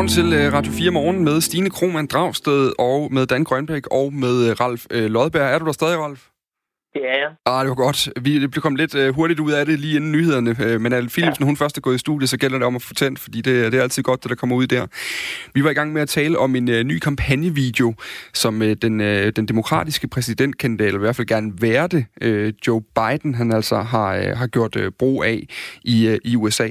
Godmorgen til øh, Radio 4 Morgen med Stine Krohmann Dragsted og med Dan Grønbæk og med øh, Ralf øh, Lodberg. Er du der stadig, Ralf? Det er jeg. Ah, det var godt. Vi blev kommet lidt hurtigt ud af det lige inden nyhederne. Men Al Philipsen, ja. hun først er gået i studiet, så gælder det om at få tændt, fordi det, det er altid godt, det der kommer ud der. Vi var i gang med at tale om en uh, ny kampagnevideo, som uh, den, uh, den demokratiske præsidentkandidat, eller i hvert fald gerne være det, Joe Biden, han altså har, uh, har gjort uh, brug af i, uh, i USA.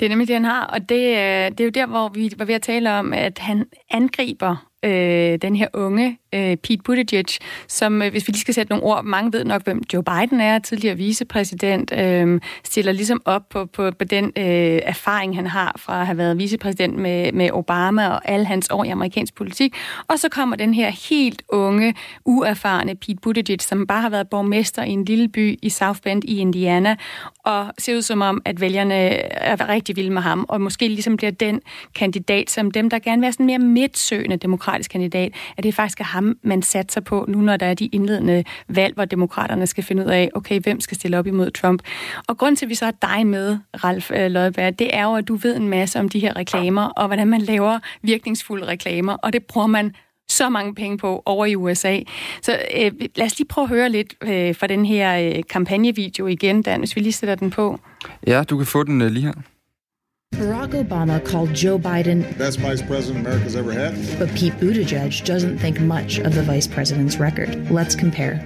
Det er nemlig det, han har, og det, øh, det er jo der, hvor vi var ved at tale om, at han angriber øh, den her unge øh, Pete Buttigieg, som, øh, hvis vi lige skal sætte nogle ord, mange ved nok, hvem Joe Biden er, tidligere vicepræsident, øh, stiller ligesom op på, på, på den øh, erfaring, han har fra at have været vicepræsident med, med Obama og alle hans år i amerikansk politik. Og så kommer den her helt unge, uerfarne Pete Buttigieg, som bare har været borgmester i en lille by i South Bend i Indiana, og ser ud som om, at vælgerne er rigtig vilde med ham, og måske ligesom bliver den kandidat, som dem, der gerne vil være sådan mere midtsøgende demokratisk kandidat, at det faktisk er ham, ham, man satser på, nu når der er de indledende valg, hvor demokraterne skal finde ud af, okay, hvem skal stille op imod Trump. Og grund til, at vi så har dig med, Ralf øh, Lodberg, det er jo, at du ved en masse om de her reklamer, og hvordan man laver virkningsfulde reklamer, og det bruger man så mange penge på over i USA. Så øh, lad os lige prøve at høre lidt øh, fra den her øh, kampagnevideo igen, Dan, hvis vi lige sætter den på. Ja, du kan få den øh, lige her. Barack Obama called Joe Biden best vice president America's ever had. But Pete Buttigieg doesn't think much of the vice president's record. Let's compare.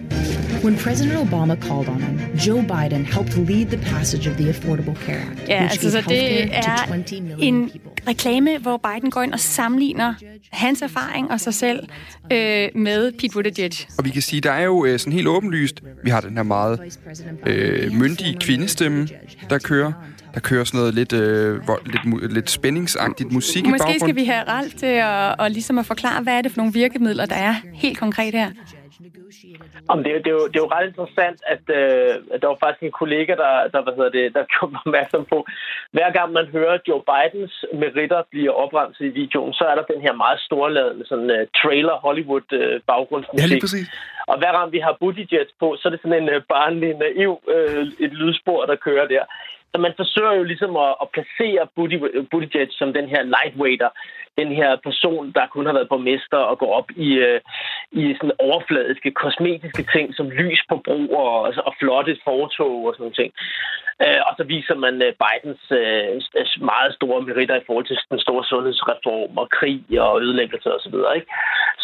When President Obama called on him, Joe Biden helped lead the passage of the Affordable Care Act, ja, which altså, gave det er to 20 million en people. reklame, hvor Biden går ind og sammenligner hans erfaring og sig selv øh, med Pete Buttigieg. Og vi kan sige, der er jo øh, sådan helt åbenlyst, vi har den her meget øh, myndige kvindestemme, der kører. Der kører sådan noget lidt, øh, lidt, lidt spændingsagtigt musik Måske i baggrunden. skal vi have Ralf til at, og ligesom at forklare, hvad er det for nogle virkemidler, der er helt konkret her? Om det, det, er jo, det er jo ret interessant, at øh, der var faktisk en kollega, der, der, hvad hedder det, der gjorde opmærksom på, hver gang man hører Joe Bidens meritter blive opremset i videoen, så er der den her meget storladende sådan, uh, trailer Hollywood uh, baggrundsmusik. Ja, lige præcis. Og hver gang vi har Buttigieg på, så er det sådan en uh, barnlig, naiv uh, et lydspor, der kører der. Så man forsøger jo ligesom at, at placere Buttigieg som den her lightweighter, den her person, der kun har været borgmester og går op i, øh, i sådan overfladiske, kosmetiske ting som lys på broer og, og flotte fortog og sådan noget ting. Øh, og så viser man øh, Bidens øh, meget store meritter i forhold til den store sundhedsreform og krig og ødelæggelse osv. Så, videre, ikke?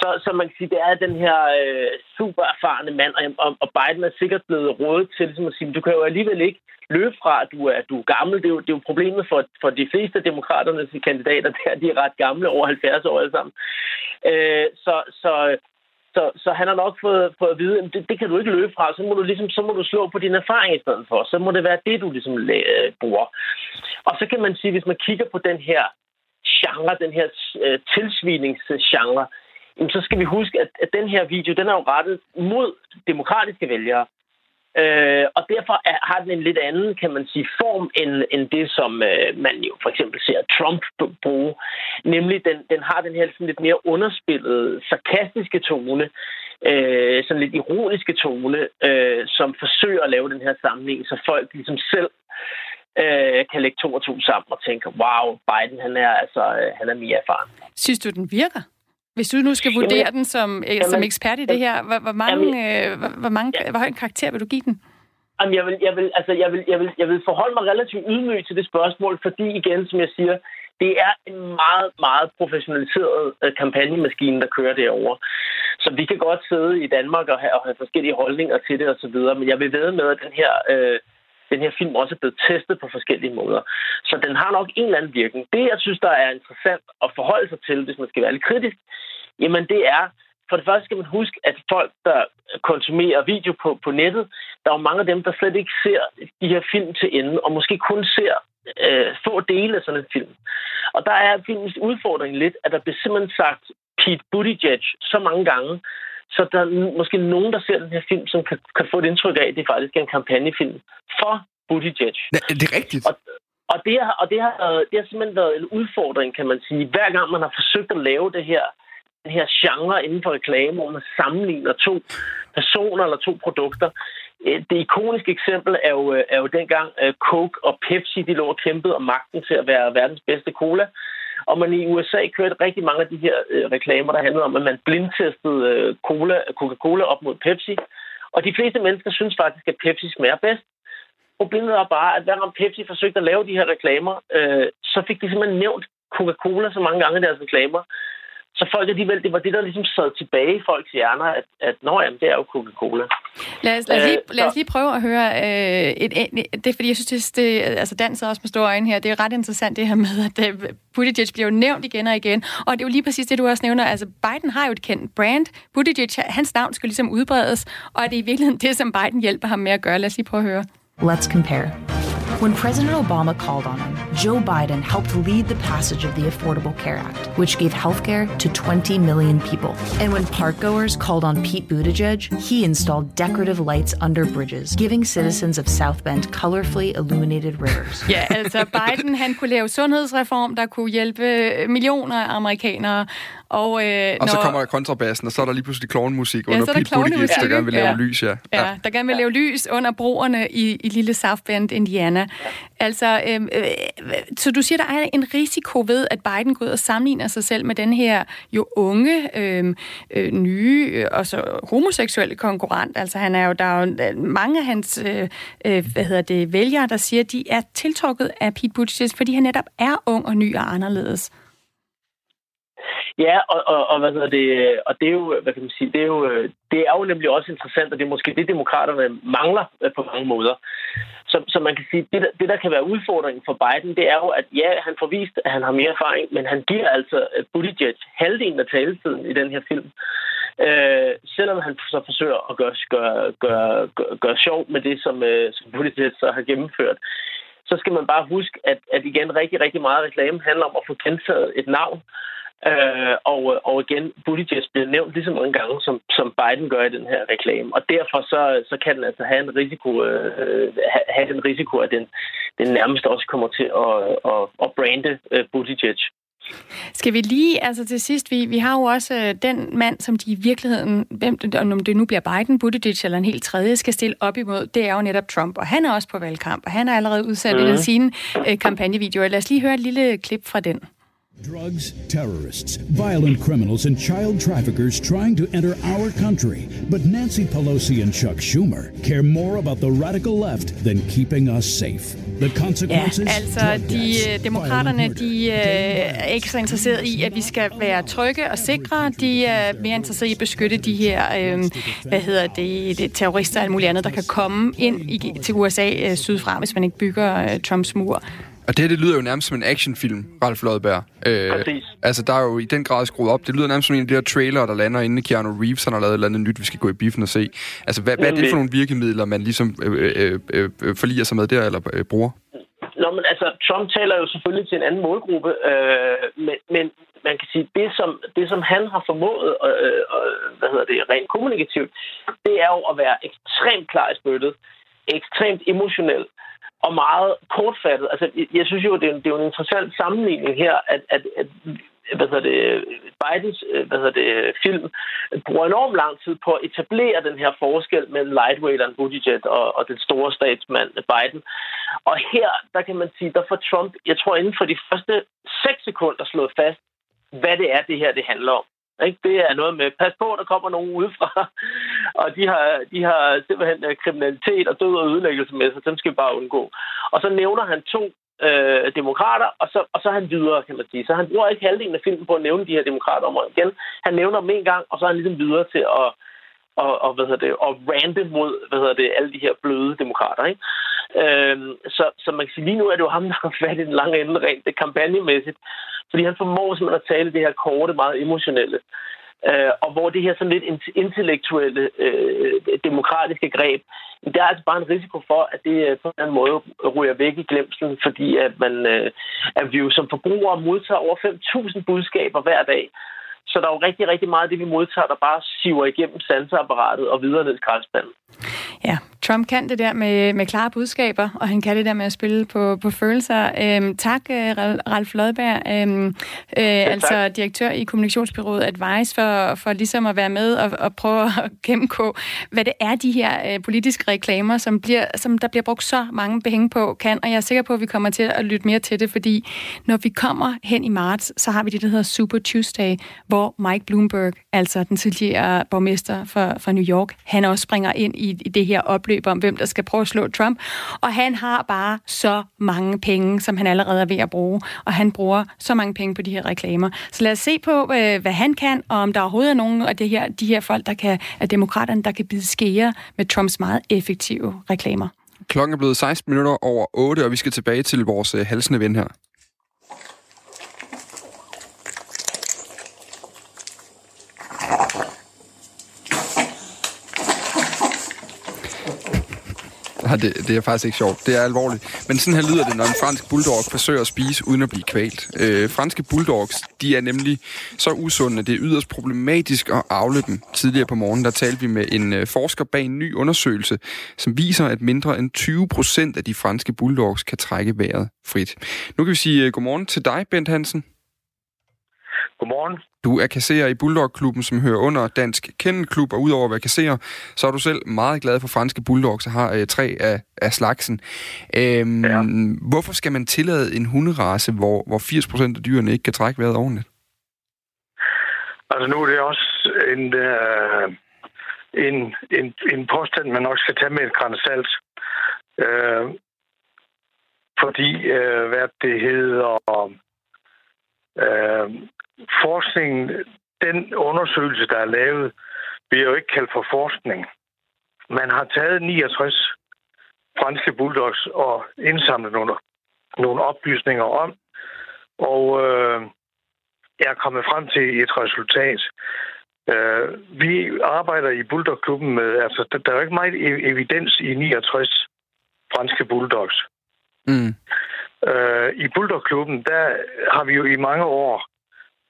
så, så man kan sige, det er den her øh, super erfarne mand, og, og Biden er sikkert blevet rådet til ligesom at sige, du kan jo alligevel ikke løbe fra, at du er, du er gammel. Det er, jo, det er jo problemet for, for de fleste af demokraternes kandidater, der de er ret gamle, over 70 år alle sammen. Øh, så, så, så, så han har nok fået, fået at vide, at det, det kan du ikke løbe fra, så må du, ligesom, så må du slå på din erfaring i stedet for. Så må det være det, du ligesom øh, bruger. Og så kan man sige, hvis man kigger på den her genre, den her øh, tilsviningsgenre, så skal vi huske, at, at den her video, den er jo rettet mod demokratiske vælgere. Øh, og derfor er, har den en lidt anden, kan man sige, form end, end det, som øh, man jo for eksempel ser Trump bruge. Nemlig, den, den har den her sådan lidt mere underspillede, sarkastiske tone, øh, sådan lidt ironiske tone, øh, som forsøger at lave den her sammenhæng, så folk ligesom selv øh, kan lægge to og to sammen og tænke, wow, Biden, han er altså, øh, han er mere erfaren. Synes du, den virker? Hvis du nu skal vurdere jamen, den som, øh, jamen, som ekspert i det her, hvor, hvor, mange, jamen, øh, hvor, hvor, mange, ja. hvor høj en karakter vil du give den? Jamen, jeg vil, jeg, vil, altså, jeg, vil, jeg, vil, jeg vil forholde mig relativt ydmyg til det spørgsmål, fordi igen, som jeg siger, det er en meget, meget professionaliseret øh, kampagnemaskine, der kører derovre. Så vi kan godt sidde i Danmark og have, og have forskellige holdninger til det osv., men jeg vil ved med, at den her øh, den her film også er blevet testet på forskellige måder. Så den har nok en eller anden virkning. Det, jeg synes, der er interessant at forholde sig til, hvis man skal være lidt kritisk, jamen det er, for det første skal man huske, at folk, der konsumerer video på, på nettet, der er jo mange af dem, der slet ikke ser de her film til ende, og måske kun ser øh, få dele af sådan en film. Og der er filmens udfordring lidt, at der bliver simpelthen sagt Pete Buttigieg så mange gange, så der er måske nogen, der ser den her film, som kan, kan få et indtryk af, at det faktisk er en kampagnefilm for Buttigieg. Ja, det er rigtigt. Og, og, det, har, og det, har, det har simpelthen været en udfordring, kan man sige. Hver gang man har forsøgt at lave det her, den her genre inden for reklame, hvor man sammenligner to personer eller to produkter. Øh, det ikoniske eksempel er jo, øh, er jo dengang øh, Coke og Pepsi de lå og kæmpede om magten til at være verdens bedste cola. og man i USA kørte rigtig mange af de her øh, reklamer, der handlede om, at man blindtestede øh, cola, Coca-Cola op mod Pepsi. Og de fleste mennesker synes faktisk, at Pepsi smager bedst. Problemet er bare, at hver gang Pepsi forsøgte at lave de her reklamer, øh, så fik de simpelthen nævnt Coca-Cola så mange gange i deres reklamer, så folk alligevel, det var det, der ligesom sad tilbage i folks hjerner, at, at nå, jamen, det er jo Coca-Cola. Lad os, lad os, lige, øh, lad os lige prøve at høre, øh, et, et, det er fordi, jeg synes, det, det altså danser også med store øjne her, det er ret interessant det her med, at uh, Buttigieg bliver jo nævnt igen og igen, og det er jo lige præcis det, du også nævner, altså Biden har jo et kendt brand, Buttigieg, hans navn skal ligesom udbredes, og er det i virkeligheden det, som Biden hjælper ham med at gøre? Lad os lige prøve at høre. Let's compare. When President Obama called on him, Joe Biden helped lead the passage of the Affordable Care Act, which gave health care to 20 million people. And when parkgoers called on Pete Buttigieg, he installed decorative lights under bridges, giving citizens of South Bend colorfully illuminated rivers. Ja, altså Biden han kunne lave sundhedsreform, der kunne hjælpe millioner af amerikanere og, øh, og så når... kommer kontrabassen, og så er der lige pludselig klovnmusik ja, under Pete Buttigieg, der gerne vil lave ja. lys. Ja. ja, ja, der gerne vil lave lys under broerne i, i lille South Bend, Indiana. Altså, øh, øh, så du siger, der er en risiko ved, at Biden går ud og sammenligner sig selv med den her jo unge, øh, øh, nye øh, og så homoseksuelle konkurrent. Altså, han er jo, der er jo øh, mange af hans øh, øh, hvad hedder det, vælgere, der siger, at de er tiltrukket af Pete Buttigieg, fordi han netop er ung og ny og anderledes. Ja, og, og, og, hvad hedder det, og det er jo, hvad kan man sige, det er jo, det er jo nemlig også interessant, og det er måske det, demokraterne mangler på mange måder. Så, så man kan sige, det det, der kan være udfordringen for Biden, det er jo, at ja, han får vist, at han har mere erfaring, men han giver altså Buttigieg halvdelen af taletiden i den her film. Øh, selvom han så forsøger at gøre, gøre, gøre, gøre, gøre sjov med det, som, øh, som Buttigieg så har gennemført, så skal man bare huske, at, at igen rigtig, rigtig meget reklame handler om at få gentaget et navn. Øh, og, og igen, Buttigieg bliver nævnt lige så mange gange, som, som Biden gør i den her reklame. Og derfor så, så kan den altså have en risiko, øh, have den risiko, at den, den nærmest også kommer til at, at, at brande øh, Buttigieg. Skal vi lige, altså til sidst, vi, vi har jo også øh, den mand, som de i virkeligheden, hvem, om det nu bliver Biden, Buttigieg eller en helt tredje, skal stille op imod, det er jo netop Trump, og han er også på valgkamp, og han er allerede udsat mm. i sine øh, kampagnevideoer. Lad os lige høre et lille klip fra den. Drugs, terrorists, violent criminals, and child traffickers trying to enter our country. But Nancy Pelosi and Chuck Schumer care more about the radical left than keeping us safe. The consequences, ja, altså de uh, demokraterne, de uh, er ikke så interesserede i, at vi skal være trygge og sikre. De er mere interesserede i at beskytte de her, uh, hvad hedder det, det terrorister og alt muligt andet, der kan komme ind i, til USA uh, sydfra, hvis man ikke bygger uh, Trumps mur. Og det her, det lyder jo nærmest som en actionfilm, Ralf Lodberg. Øh, altså, der er jo i den grad skruet op. Det lyder nærmest som en af de her trailer, der lander inde i Keanu Reeves, han har lavet et eller andet nyt, vi skal gå i biffen og se. Altså, hvad, hvad er det for nogle virkemidler, man ligesom øh, øh, øh, øh, forliger sig med der, eller øh, bruger? Nå, men altså, Trump taler jo selvfølgelig til en anden målgruppe, øh, men, men man kan sige, det som, det som han har formået, øh, øh, hvad hedder det, rent kommunikativt, det er jo at være ekstremt klar i spyttet, ekstremt emotionel, og meget kortfattet. Altså, jeg synes jo, det er, det er jo en interessant sammenligning her, at, at, at hvad hedder det, Bidens øh, hvad hedder det, film bruger enormt lang tid på at etablere den her forskel mellem lightweight og Buttigieg og, og den store statsmand Biden. Og her, der kan man sige, der får Trump, jeg tror inden for de første seks sekunder slået fast, hvad det er, det her det handler om. Ikke? Det er noget med, pas på, der kommer nogen udefra, og de har, de har simpelthen øh, kriminalitet og død og ødelæggelse med sig, dem skal vi bare undgå. Og så nævner han to øh, demokrater, og så, og så er han videre, kan man sige. Så han bruger ikke halvdelen af filmen på at nævne de her demokrater om igen. Han nævner dem en gang, og så er han ligesom videre til at, og, og, hvad hedder det, og rante mod hvad hedder det, alle de her bløde demokrater. Ikke? Øhm, så, så man kan sige, lige nu er det jo ham, der har fat i den lange ende rent det kampagnemæssigt. Fordi han formår simpelthen at tale det her korte, meget emotionelle. Øh, og hvor det her sådan lidt intellektuelle, øh, demokratiske greb, der er altså bare en risiko for, at det øh, på en eller anden måde ryger væk i glemselen, fordi at, man, øh, at vi jo som forbrugere modtager over 5.000 budskaber hver dag. Så der er jo rigtig, rigtig meget af det, vi modtager, der bare siver igennem sanseapparatet og videre ned i skraldespanden. Ja, Trump kan det der med, med klare budskaber, og han kan det der med at spille på, på følelser. Øhm, tak, øh, Ralf Lodberg, øhm, øh, altså direktør i kommunikationsbyrået Advice, for, for ligesom at være med og, og prøve at gennemgå, hvad det er, de her øh, politiske reklamer, som, bliver, som der bliver brugt så mange penge på, kan. Og jeg er sikker på, at vi kommer til at lytte mere til det, fordi når vi kommer hen i marts, så har vi det, der hedder Super Tuesday, hvor Mike Bloomberg, altså den tidligere borgmester for, for New York, han også springer ind i, i det her opløb om, hvem der skal prøve at slå Trump. Og han har bare så mange penge, som han allerede er ved at bruge. Og han bruger så mange penge på de her reklamer. Så lad os se på, øh, hvad han kan, og om der overhovedet er nogen af det her, de her folk, der kan, af demokraterne, der kan bide skære med Trumps meget effektive reklamer. Klokken er blevet 16 minutter over 8, og vi skal tilbage til vores øh, halsende ven her. Nej, det, det er faktisk ikke sjovt. Det er alvorligt. Men sådan her lyder det, når en fransk bulldog forsøger at spise uden at blive kvalt. Øh, franske bulldogs, de er nemlig så usunde, at det er yderst problematisk at afle dem. Tidligere på morgen, der talte vi med en øh, forsker bag en ny undersøgelse, som viser, at mindre end 20 procent af de franske bulldogs kan trække vejret frit. Nu kan vi sige uh, godmorgen til dig, Bent Hansen. Godmorgen. Du er kasserer i Bulldog-klubben, som hører under Dansk Kennelklub, og udover at være kasserer, så er du selv meget glad for franske bulldogs og har øh, tre af, af slagsen. Øhm, ja. Hvorfor skal man tillade en hunderace, hvor, hvor 80% af dyrene ikke kan trække vejret ordentligt? Altså nu er det også en, øh, en, en, en påstand, man nok skal tage med et græns salt. Øh, fordi, øh, hvad det hedder, øh, forskningen, den undersøgelse, der er lavet, bliver jo ikke kaldt for forskning. Man har taget 69 franske bulldogs og indsamlet nogle, nogle oplysninger om, og øh, er kommet frem til et resultat. Øh, vi arbejder i Bulldog-klubben med, altså der, der er jo ikke meget evidens i 69 franske bulldogs. Mm. Øh, I Bulldog-klubben, der har vi jo i mange år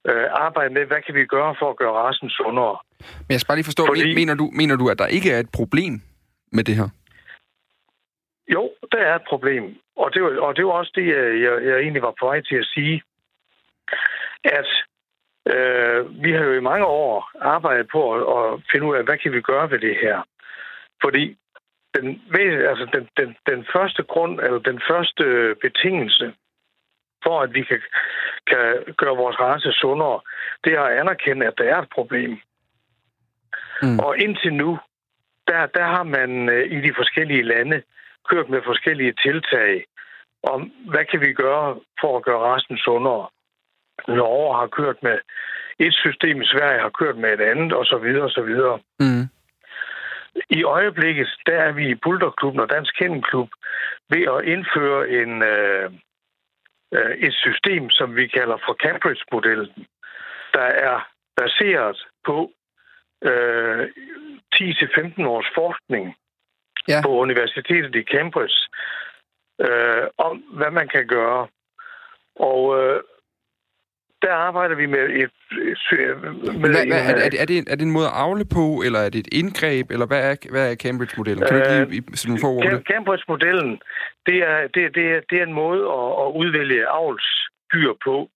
øh, arbejde med, hvad kan vi gøre for at gøre rasen sundere. Men jeg skal bare lige forstå, Fordi, mener, du, mener du, at der ikke er et problem med det her? Jo, der er et problem. Og det var, og det var også det, jeg, jeg egentlig var på vej til at sige, at øh, vi har jo i mange år arbejdet på at, at finde ud af, hvad kan vi gøre ved det her. Fordi den, altså den, den, den første grund, eller den første betingelse for at vi kan, kan gøre vores race sundere, det er at anerkende, at der er et problem. Mm. Og indtil nu, der, der har man øh, i de forskellige lande kørt med forskellige tiltag om, hvad kan vi gøre for at gøre resten sundere. Norge har kørt med et system, Sverige har kørt med et andet, og så videre, og så videre. Mm. I øjeblikket, der er vi i Bulldog-klubben og Dansk Kennelklub ved at indføre en, øh, øh, et system, som vi kalder for Cambridge-modellen, der er baseret på øh, 10-15 års forskning ja. på universitetet i Cambridge øh, om, hvad man kan gøre. Og øh, der arbejder vi med et... Med hvad, hvad, er, det, er, det, er det en måde at afle på, eller er det et indgreb, eller hvad er, hvad er Cambridge-modellen? Kan øh, du give sådan nogle Cambridge-modellen, det er, det, det, er, det er en måde at, at udvælge avlsdyr på.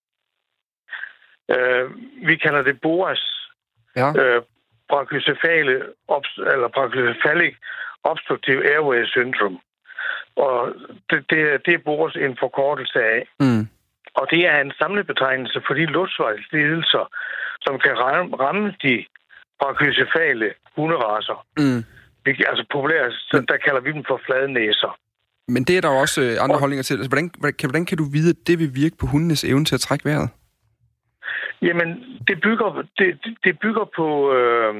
Øh, vi kalder det BOAS. Ja. Øh, brachycephale, eller brachycephalic obstructive airway syndrome. Og det, det, det er BOAS en forkortelse af. Mm. Og det er en samlebetegnelse for de luftvejslidelser, som kan ramme de brachycephale hunderaser. Mm. Vi, altså populært, der kalder vi dem for fladnæser. Men det er der også øh, andre og, holdninger til. Altså, hvordan, kan, hvordan kan du vide, at det vil virke på hundenes evne til at trække vejret? Jamen, det bygger, det, det bygger på... Øh,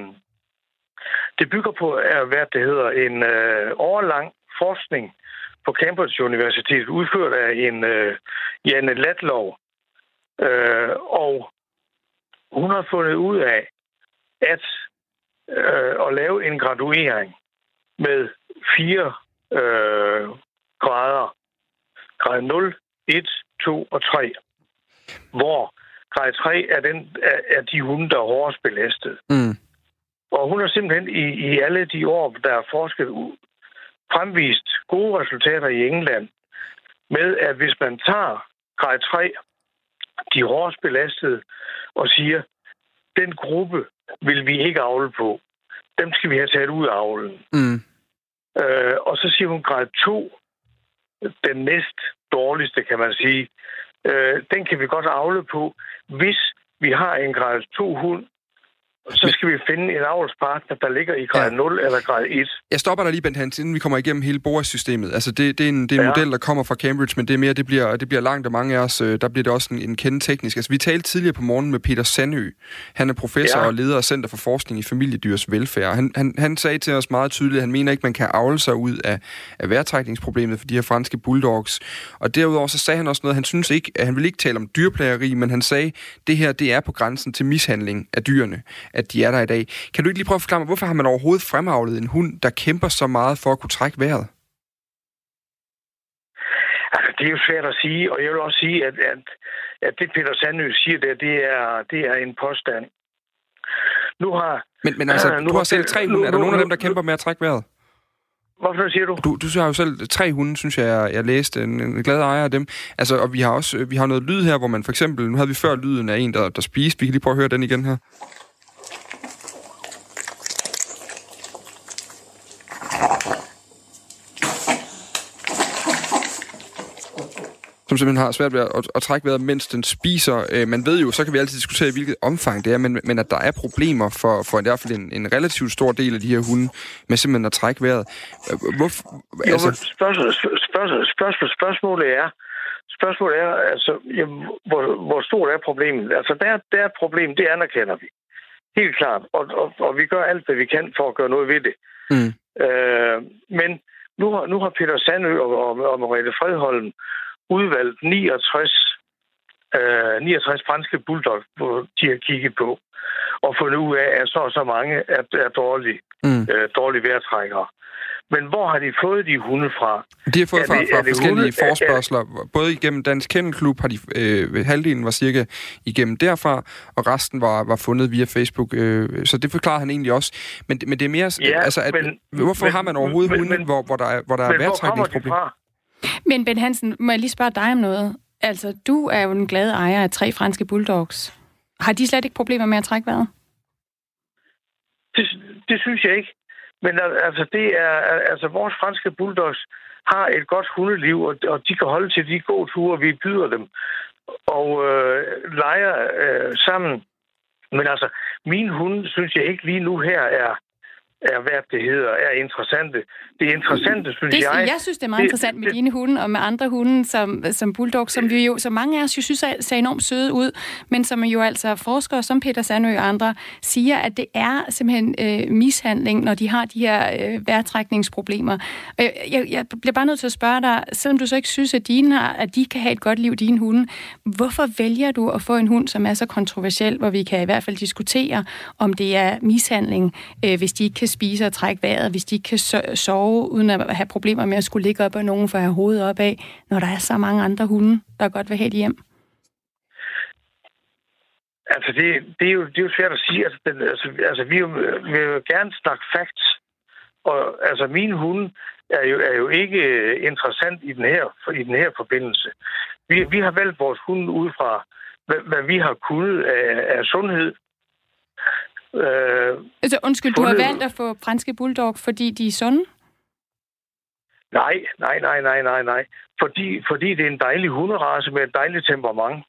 det bygger på, hvad det hedder, en øh, overlang forskning på Cambridge Universitet, udført af en øh, Janne Latlov. Øh, og hun har fundet ud af, at øh, at lave en graduering med fire øh, grader. Grad 0, 1, 2 og 3. Hvor grad 3 er, den, er, er de hunde, der er hårdest belastet. Mm. Og hun har simpelthen i, i alle de år, der er forsket fremvist gode resultater i England med, at hvis man tager grad 3, de hårdest belastede, og siger, den gruppe vil vi ikke avle på. Dem skal vi have taget ud af avlen. Mm. Øh, og så siger hun grad 2, den næst dårligste, kan man sige. Øh, den kan vi godt avle på, hvis vi har en grad 2 hund, så skal vi finde en avlspartner, der ligger i grad ja. 0 eller grad 1. Jeg stopper dig lige, Bent Hans, inden vi kommer igennem hele BOAS-systemet. Altså, det, det er en, det er en ja. model, der kommer fra Cambridge, men det er mere, det bliver, det bliver langt, og mange af os, øh, der bliver det også en, en kende teknisk. Altså, vi talte tidligere på morgen med Peter Sandø. Han er professor ja. og leder af Center for Forskning i Familiedyrs Velfærd. Han, han, han sagde til os meget tydeligt, at han mener ikke, man kan avle sig ud af, af værtrækningsproblemet for de her franske bulldogs. Og derudover så sagde han også noget, han synes ikke, at han vil ikke tale om dyrplageri, men han sagde, at det her, det er på grænsen til mishandling af dyrene, at de er der i dag. Kan du ikke lige prøve at forklare mig, hvorfor har man overhovedet fremavlet en hund, der kæmper så meget for at kunne trække vejret? Altså, det er jo svært at sige, og jeg vil også sige, at, at, at det Peter Sandø siger der, det er, det er en påstand. Nu har... Men, men altså, uh, nu du har selv tre hunde. Nu, er der nu, nogen af dem, der kæmper med at trække vejret? Hvorfor siger du? Du, du har jo selv tre hunde, synes jeg, jeg, jeg læste. En, en glad ejer af dem. Altså, og vi har også vi har noget lyd her, hvor man for eksempel... Nu havde vi før lyden af en, der, der spiste. Vi kan lige prøve at høre den igen her. Som simpelthen har svært ved at, at, at trække vejret, mens den spiser. Øh, man ved jo, så kan vi altid diskutere, i hvilket omfang det er, men, men at der er problemer for, for i hvert fald en, en relativt stor del af de her hunde, med simpelthen at trække vejret. Øh, Hvorfor, altså... spørgsmål, spørgsmål, spørgsmål, spørgsmålet er, spørgsmålet er, altså, jamen, hvor, hvor stort er problemet? Altså, der, der er et problem, det anerkender vi. Helt klart. Og, og, og vi gør alt, hvad vi kan for at gøre noget ved det. Mm. Øh, men nu har, nu har Peter Sandø og, og, og Mariette Fredholm udvalgt 69, øh, 69 franske bulldog, hvor de har kigget på, og fundet ud af, at så og så mange er, er dårlige, mm. øh, dårlige vejrtrækkere. Men hvor har de fået de hunde fra? De har fået er fra, det, fra forskellige hunde? forspørgseler. Både igennem Dansk Kennelklub har de, øh, halvdelen var cirka igennem derfra, og resten var, var fundet via Facebook. Øh, så det forklarer han egentlig også. Men, men det er mere... Ja, altså, at, men, hvorfor men, har man overhovedet men, hunde, men, hvor, hvor der er, hvor der er vejrtrækningsproblemer? Men Ben Hansen, må jeg lige spørge dig om noget? Altså, du er jo en glad ejer af tre franske bulldogs. Har de slet ikke problemer med at trække vejret? Det, det synes jeg ikke. Men altså, det er, altså, vores franske bulldogs har et godt hundeliv, og, og de kan holde til de gode ture, vi byder dem, og øh, leger øh, sammen. Men altså, min hund synes jeg ikke lige nu her er er, hvad det hedder, er interessante. Det interessante, synes det, jeg... Jeg synes, det er meget det, interessant med det, dine hunde og med andre hunde, som, som bulldog, som vi jo, så mange af os jo synes er, ser enormt søde ud, men som jo altså forskere som Peter Sandø og andre siger, at det er simpelthen øh, mishandling, når de har de her øh, vejrtrækningsproblemer. Jeg, jeg, jeg bliver bare nødt til at spørge dig, selvom du så ikke synes, at, dine har, at de kan have et godt liv, dine hunde, hvorfor vælger du at få en hund, som er så kontroversiel, hvor vi kan i hvert fald diskutere, om det er mishandling, øh, hvis de ikke kan spise og trække vejret, hvis de ikke kan sove uden at have problemer med at skulle ligge op af nogen for at have hovedet op af, når der er så mange andre hunde, der godt vil have det hjem? Altså, det, det, er, jo, det er jo svært at sige. Altså, den, altså, altså vi vil jo gerne snakke facts. Og altså, min hund er jo, er jo ikke øh, interessant i den her, i den her forbindelse. Vi, vi har valgt vores hund ud fra, hvad, hvad vi har kunnet af, af sundhed. Øh, altså, undskyld, fundet... du har valgt at få franske bulldog, fordi de er sunde? Nej, nej, nej, nej, nej, nej. Fordi, fordi det er en dejlig hunderace med et dejligt temperament.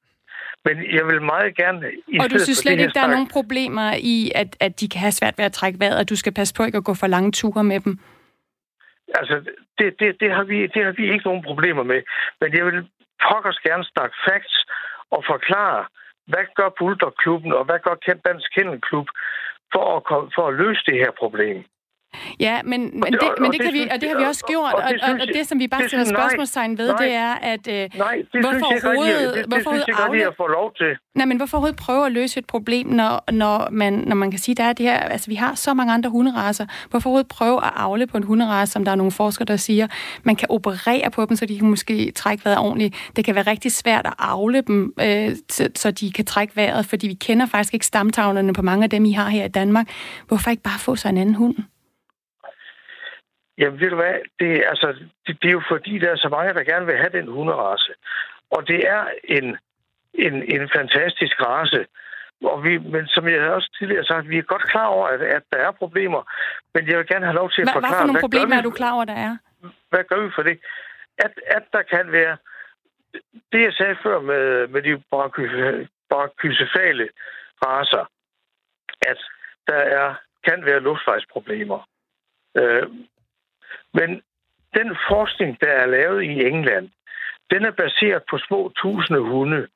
Men jeg vil meget gerne... I og du synes slet ikke, der er nogen problemer i, at, at de kan have svært ved at trække vejret, og du skal passe på ikke at gå for lange ture med dem? Altså, det, det, det, har vi, det har vi ikke nogen problemer med. Men jeg vil pokkers gerne snakke facts og forklare, hvad gør Bulldog-klubben, og hvad gør Dansk Kennelklub for at, for at løse det her problem? Ja, men, men, det, det, men det, kan vi, og det har vi også gjort, og, og, og, og det, som vi bare stiller spørgsmålstegn ved, nej, det er, at øh, nej, det hvorfor overhovedet, det, det, hvorfor det synes jeg at få lov til. Nej, men hvorfor overhovedet prøve at løse et problem, når, når, man, når man kan sige, der er det her, altså vi har så mange andre hunderaser, hvorfor overhovedet prøve at afle på en hunderace, som der er nogle forskere, der siger, man kan operere på dem, så de kan måske trække vejret ordentligt. Det kan være rigtig svært at afle dem, øh, så, så de kan trække vejret, fordi vi kender faktisk ikke stamtavlerne på mange af dem, I har her i Danmark. Hvorfor ikke bare få sig en anden hund? Jamen, ved du hvad? Det, altså, det, det er jo fordi, der er så mange, der gerne vil have den hunderace. Og det er en, en, en fantastisk race. Og vi, men som jeg også tidligere sagt, vi er godt klar over, at, at der er problemer. Men jeg vil gerne have lov til at Hva, forklare... Hvad for nogle hvad problemer gør er vi- du klar over, der er? Hvad gør vi for det? At, at der kan være... Det, jeg sagde før med, med de bronkysefale racer, at der er, kan være luftvejsproblemer. Øh, men den forskning, der er lavet i England, den er baseret på små tusinde hunde.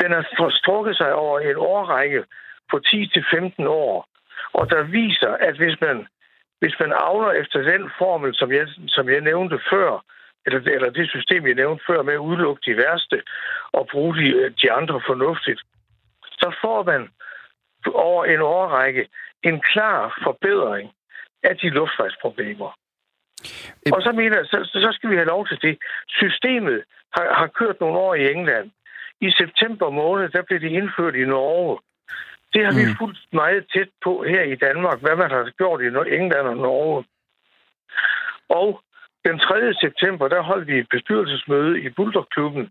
Den har strukket sig over en årrække på 10-15 år. Og der viser, at hvis man, hvis man avler efter den formel, som jeg, som jeg nævnte før, eller, eller det system, jeg nævnte før, med at udelukke de værste og bruge de, de andre fornuftigt, så får man over en årrække en klar forbedring af de luftvejsproblemer. Og så mener jeg, så, så skal vi have lov til det. Systemet har, har kørt nogle år i England. I september måned, der blev det indført i Norge. Det har mm. vi fulgt meget tæt på her i Danmark, hvad man har gjort i England og Norge. Og den 3. september, der holdt vi et bestyrelsesmøde i Bulldog-klubben,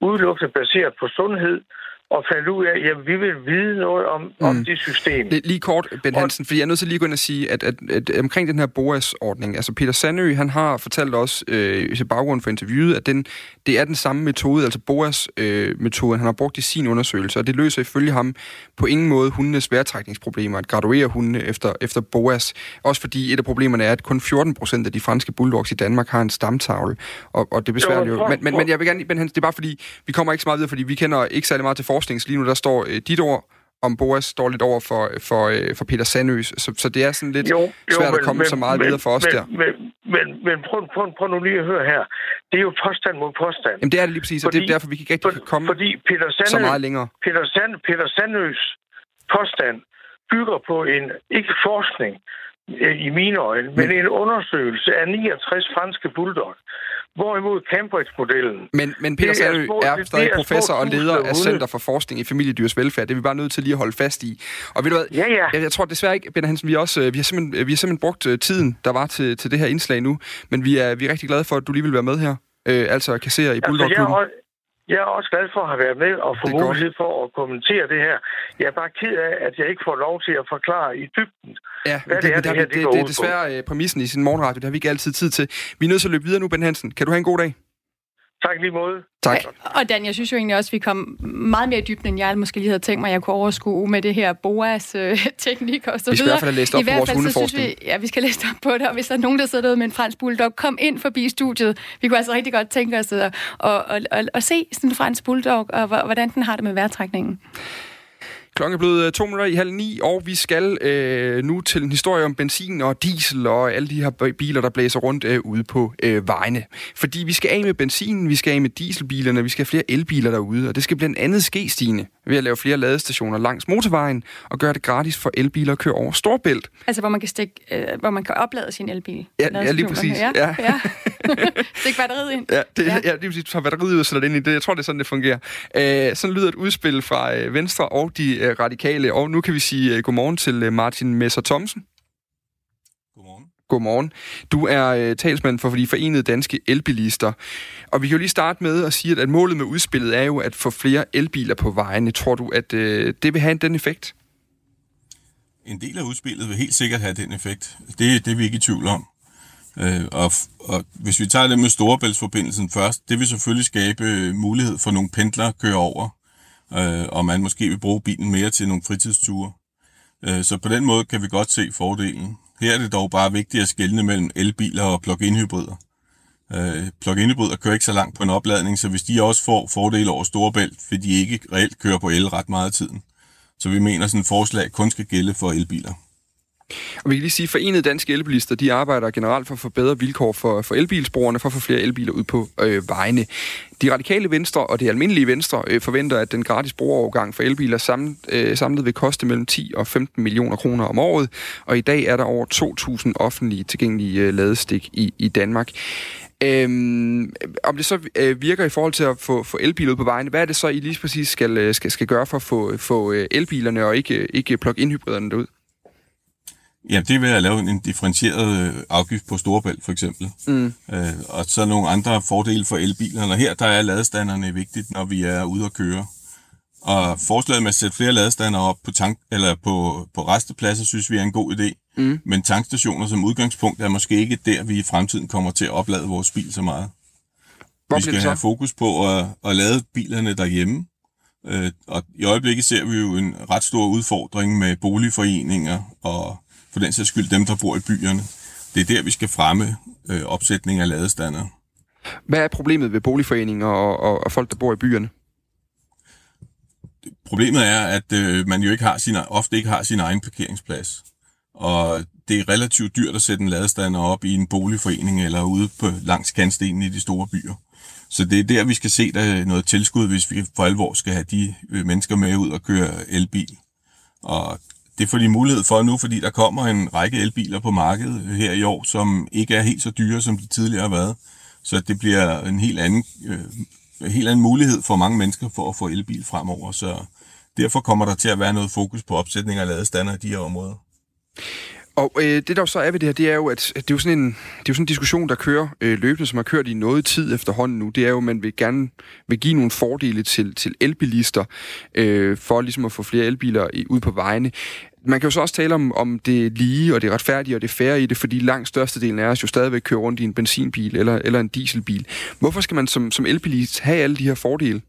udelukkende baseret på sundhed, og fandt ud af, at vi vil vide noget om, mm. om det system. Lige kort, Ben Og- Hansen, fordi jeg er nødt til lige at gå ind og sige, at, at, at omkring den her BOAS-ordning, altså Peter Sandø, han har fortalt os øh, til baggrund for interviewet, at den, det er den samme metode, altså BOAS-metoden, han har brugt i sin undersøgelse, og det løser ifølge ham på ingen måde hundenes vejrtrækningsproblemer, at graduere hundene efter, efter BOAS. Også fordi et af problemerne er, at kun 14 procent af de franske bulldogs i Danmark har en stamtavle, og, og det besværer Jo, Men, men, men jeg vil gerne, Ben Hansen, det er bare fordi, vi kommer ikke så meget videre, fordi vi kender ikke særlig meget til forskning, så lige nu der står øh, dit ord, om Boas står lidt over for, for, øh, for Peter Sandøs, så, så det er sådan lidt jo, jo, svært at komme så meget men, videre for os men, der. Men, men, men prøv, prøv, prøv nu lige at høre her. Det er jo påstand mod påstand. Jamen det er det lige præcis, og det er derfor, vi ikke rigtig kan komme fordi Peter så Sandø, meget længere. Peter, Sand, Peter Sandøs påstand bygger på en, ikke forskning øh, i mine øjne, men, Men- en undersøgelse af 69 franske bulldog. Hvorimod Cambridge-modellen... Men, men Peter er små- er stadig er professor og leder af. Center for Forskning i Familiedyrs Velfærd. Det er vi bare nødt til lige at holde fast i. Og ved du hvad, Ja, ja. jeg, jeg tror desværre ikke, Ben Hansen, vi, er også, øh, vi, har simpelthen, vi har simpelthen brugt øh, tiden, der var til, til det her indslag nu, men vi er, vi er rigtig glade for, at du lige vil være med her. Øh, altså kassere i Altså, Bulldog-klubben. også, jeg er også glad for at have været med og få godt. mulighed for at kommentere det her. Jeg er bare ked af, at jeg ikke får lov til at forklare i dybden. Ja, Hvad det, det er, det, her, det, det det, det er ud på. desværre øh, præmissen i sin morgenradio. Det har vi ikke altid tid til. Vi er nødt til at løbe videre nu, Ben Hansen. Kan du have en god dag? Tak lige måde. Tak. Og Dan, jeg synes jo egentlig også, at vi kom meget mere i dybden, end jeg måske lige havde tænkt mig, at jeg kunne overskue med det her BOAS-teknik og så Vi skal i videre. hvert fald have læst op I på hvert vores fald, så synes hundeforskning. Vi, ja, vi skal læse op på det, og hvis der er nogen, der sidder derude med en fransk bulldog, kom ind forbi studiet. Vi kunne altså rigtig godt tænke os at, at, at, at, at se sådan en fransk bulldog, og hvor- hvordan den har det med vejrtrækningen. Klokken er blevet øh, to minutter i halv ni, og vi skal øh, nu til en historie om benzin og diesel og alle de her biler, der blæser rundt øh, ude på øh, vejene. Fordi vi skal af med benzinen, vi skal af med dieselbilerne, vi skal have flere elbiler derude, og det skal blandt andet ske, Stine, ved at lave flere ladestationer langs motorvejen og gøre det gratis for elbiler at køre over Storbælt. Altså, hvor man kan, stikke, øh, hvor man kan oplade sin elbil. Ja, ja, lige præcis. Ja, Ja. ja. Stik batteriet ind. Ja, det, Ja. ja. lige præcis. Tager batteriet ud og sætter det ind i det. Jeg tror, det er sådan, det fungerer. Øh, sådan lyder et udspil fra øh, Venstre og de radikale. Og nu kan vi sige øh, godmorgen til øh, Martin Messer Thomsen. Godmorgen. Godmorgen. Du er øh, talsmand for de forenede danske elbilister. Og vi kan jo lige starte med at sige, at, at målet med udspillet er jo at få flere elbiler på vejene. Tror du, at øh, det vil have den effekt? En del af udspillet vil helt sikkert have den effekt. Det, det er vi ikke i tvivl om. Øh, og, og hvis vi tager det med Storebæltsforbindelsen først, det vil selvfølgelig skabe øh, mulighed for nogle pendlere at køre over, øh, og man måske vil bruge bilen mere til nogle fritidsture. Øh, så på den måde kan vi godt se fordelen. Her er det dog bare vigtigt at skelne mellem elbiler og plug-in hybrider. Øh, plug-in hybrider kører ikke så langt på en opladning, så hvis de også får fordele over Storebælt, vil de ikke reelt køre på el ret meget af tiden. Så vi mener, at sådan et forslag kun skal gælde for elbiler. Og vi kan lige sige, at Forenede Danske Elbilister, de arbejder generelt for at få bedre vilkår for, for elbilsbrugerne, for at få flere elbiler ud på øh, vejene. De radikale venstre og det almindelige venstre øh, forventer, at den gratis brugerovergang for elbiler samlet, øh, samlet vil koste mellem 10 og 15 millioner kroner om året. Og i dag er der over 2.000 offentlige tilgængelige øh, ladestik i, i Danmark. Øhm, om det så øh, virker i forhold til at få, få elbiler ud på vejene, hvad er det så, I lige præcis skal, øh, skal, skal gøre for at få, få øh, elbilerne og ikke, ikke plug-in hybriderne derud? Ja, det vil at lave en differentieret øh, afgift på Storebælt, for eksempel. Mm. Øh, og så nogle andre fordele for elbilerne. Og her der er ladestanderne vigtigt, når vi er ude at køre. Og forslaget med at sætte flere ladestander op på, tank, eller på, på restepladser, synes vi er en god idé. Mm. Men tankstationer som udgangspunkt er måske ikke der, vi i fremtiden kommer til at oplade vores bil så meget. Hvor vi skal have fokus på at, at lade bilerne derhjemme. Øh, og i øjeblikket ser vi jo en ret stor udfordring med boligforeninger og for den sags skyld dem, der bor i byerne. Det er der, vi skal fremme øh, opsætning af ladestander. Hvad er problemet ved boligforeninger og, og, og folk, der bor i byerne? Problemet er, at øh, man jo ikke har sin, ofte ikke har sin egen parkeringsplads. Og det er relativt dyrt at sætte en ladestander op i en boligforening eller ude på langs kantstenen i de store byer. Så det er der, vi skal se der noget tilskud, hvis vi for alvor skal have de øh, mennesker med ud og køre elbil. Og det får de mulighed for nu, fordi der kommer en række elbiler på markedet her i år, som ikke er helt så dyre, som de tidligere har været. Så det bliver en helt anden, øh, helt anden mulighed for mange mennesker for at få elbil fremover. Så derfor kommer der til at være noget fokus på opsætning af ladestander i de her områder. Og øh, det der så er ved det her, det er jo, at det er jo sådan en, det er jo sådan en diskussion, der kører øh, løbende, som har kørt i noget tid efterhånden nu. Det er jo, at man vil gerne vil give nogle fordele til, til elbilister, øh, for ligesom at få flere elbiler i, ud på vejene. Man kan jo så også tale om, om det lige og det retfærdige og det færre i det, fordi langt størstedelen af os jo stadigvæk kører rundt i en benzinbil eller, eller en dieselbil. Hvorfor skal man som, som elbilist have alle de her fordele?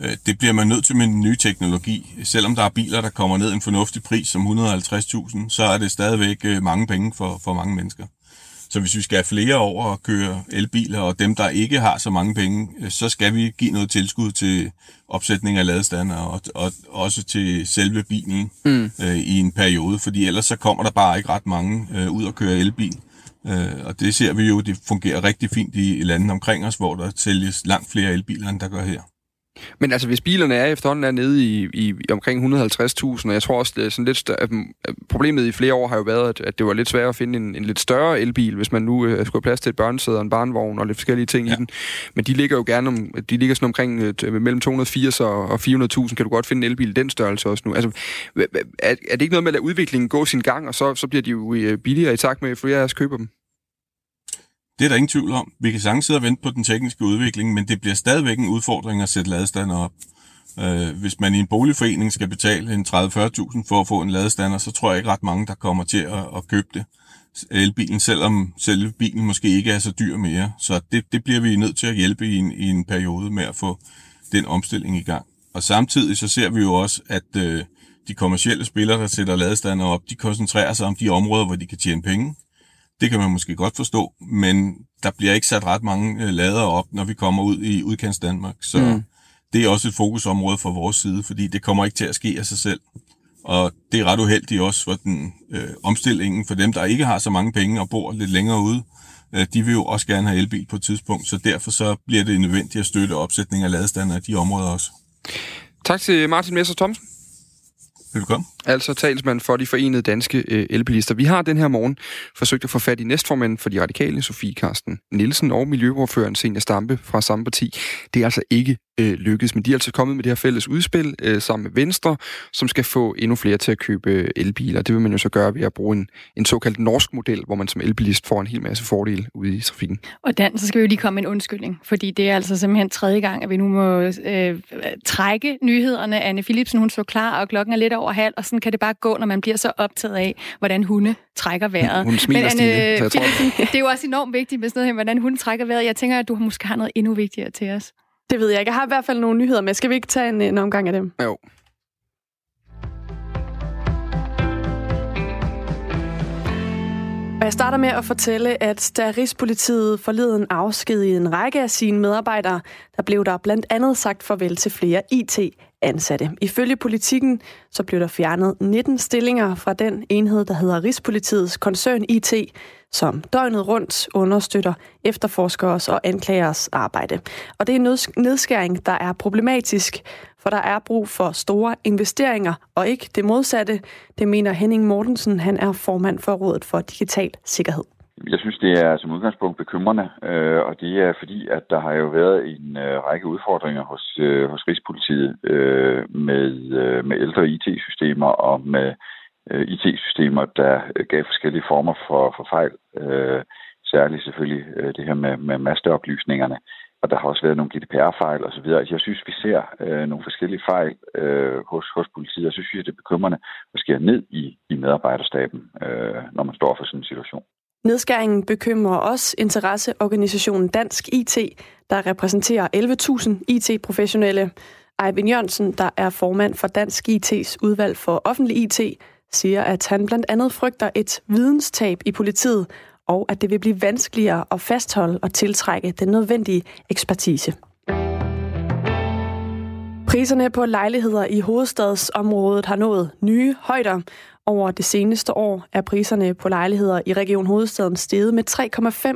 Øh, det bliver man nødt til med den nye teknologi. Selvom der er biler, der kommer ned en fornuftig pris som 150.000, så er det stadigvæk øh, mange penge for, for mange mennesker. Så hvis vi skal have flere over at køre elbiler, og dem, der ikke har så mange penge, øh, så skal vi give noget tilskud til opsætning af ladestander og, og også til selve bilen mm. øh, i en periode, fordi ellers så kommer der bare ikke ret mange øh, ud og køre elbil. Øh, og det ser vi jo, det fungerer rigtig fint i, i landene omkring os, hvor der sælges langt flere elbiler, end der gør her. Men altså, hvis bilerne er efterhånden er nede i, i, i omkring 150.000, og jeg tror også, det er sådan lidt større, problemet i flere år har jo været, at, at det var lidt svært at finde en, en lidt større elbil, hvis man nu øh, skulle have plads til et børnesæde og en barnvogn og lidt forskellige ting ja. i den. Men de ligger jo gerne om, de ligger sådan omkring øh, mellem 280 og, og 400.000, kan du godt finde en elbil den størrelse også nu. Altså, er, er det ikke noget med at lade udviklingen gå sin gang, og så, så bliver de jo øh, billigere i takt med, at flere af os køber dem? Det er der ingen tvivl om. Vi kan sagtens sidde og vente på den tekniske udvikling, men det bliver stadigvæk en udfordring at sætte ladestander op. Øh, hvis man i en boligforening skal betale en 30-40.000 for at få en ladestander, så tror jeg ikke ret mange, der kommer til at, at købe det. Elbilen, selvom selve bilen måske ikke er så dyr mere. Så det, det bliver vi nødt til at hjælpe i en, i en periode med at få den omstilling i gang. Og samtidig så ser vi jo også, at øh, de kommercielle spillere, der sætter ladestander op, de koncentrerer sig om de områder, hvor de kan tjene penge. Det kan man måske godt forstå, men der bliver ikke sat ret mange øh, lader op, når vi kommer ud i udkants Danmark. Så mm. det er også et fokusområde fra vores side, fordi det kommer ikke til at ske af sig selv. Og det er ret uheldigt også for den øh, omstillingen for dem, der ikke har så mange penge og bor lidt længere ude. Øh, de vil jo også gerne have elbil på et tidspunkt, så derfor så bliver det nødvendigt at støtte opsætning af ladestander i de områder også. Tak til Martin Messer Thomsen. Velkommen. Altså talsmand for de forenede danske øh, elbilister. Vi har den her morgen forsøgt at få fat i næstformanden for de radikale, Sofie Karsten Nielsen, og miljøordføreren Senior Stampe fra samme parti. Det er altså ikke øh, lykkedes, men de er altså kommet med det her fælles udspil øh, sammen med Venstre, som skal få endnu flere til at købe øh, elbiler. Det vil man jo så gøre ved at bruge en, en såkaldt norsk model, hvor man som elbilist får en hel masse fordele ude i trafikken. Og Dan, så skal vi jo lige komme med en undskyldning, fordi det er altså simpelthen tredje gang, at vi nu må øh, trække nyhederne. Anne Philipsen, hun så klar, og klokken er lidt over halv, og sådan kan det bare gå, når man bliver så optaget af, hvordan hunde trækker vejret. Hun smiler Men Anne, Stine, Philipsen, det er jo også enormt vigtigt med sådan noget her, hvordan hunde trækker vejret. Jeg tænker, at du måske har noget endnu vigtigere til os. Det ved jeg ikke. Jeg har i hvert fald nogle nyheder med. Skal vi ikke tage en, en omgang af dem? Jo. Og jeg starter med at fortælle, at da Rigspolitiet forleden afskedede en række af sine medarbejdere, der blev der blandt andet sagt farvel til flere IT-ansatte. Ifølge politikken så blev der fjernet 19 stillinger fra den enhed, der hedder Rigspolitiets koncern IT, som døgnet rundt understøtter efterforskers og anklagers arbejde. Og det er en nedskæring, der er problematisk, for der er brug for store investeringer, og ikke det modsatte. Det mener Henning Mortensen, han er formand for Rådet for Digital Sikkerhed. Jeg synes, det er som udgangspunkt bekymrende, øh, og det er fordi, at der har jo været en øh, række udfordringer hos, øh, hos Rigspolitiet øh, med, øh, med ældre IT-systemer og med øh, IT-systemer, der øh, gav forskellige former for, for fejl. Øh, særligt selvfølgelig øh, det her med, med masteroplysningerne. Og der har også været nogle GDPR-fejl osv. Altså, jeg synes, vi ser øh, nogle forskellige fejl øh, hos, hos politiet. Jeg synes, det er bekymrende at skære ned i, i medarbejderstaben, øh, når man står for sådan en situation. Nedskæringen bekymrer også interesseorganisationen Dansk IT, der repræsenterer 11.000 IT-professionelle. Eivind Jørgensen, der er formand for Dansk IT's udvalg for offentlig IT, siger, at han blandt andet frygter et videnstab i politiet, og at det vil blive vanskeligere at fastholde og tiltrække den nødvendige ekspertise. Priserne på lejligheder i hovedstadsområdet har nået nye højder. Over det seneste år er priserne på lejligheder i Region Hovedstaden steget med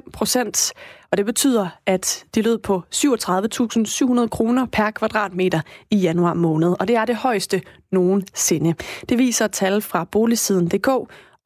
3,5 procent, og det betyder, at det lød på 37.700 kroner per kvadratmeter i januar måned, og det er det højeste nogensinde. Det viser tal fra boligsiden.dk,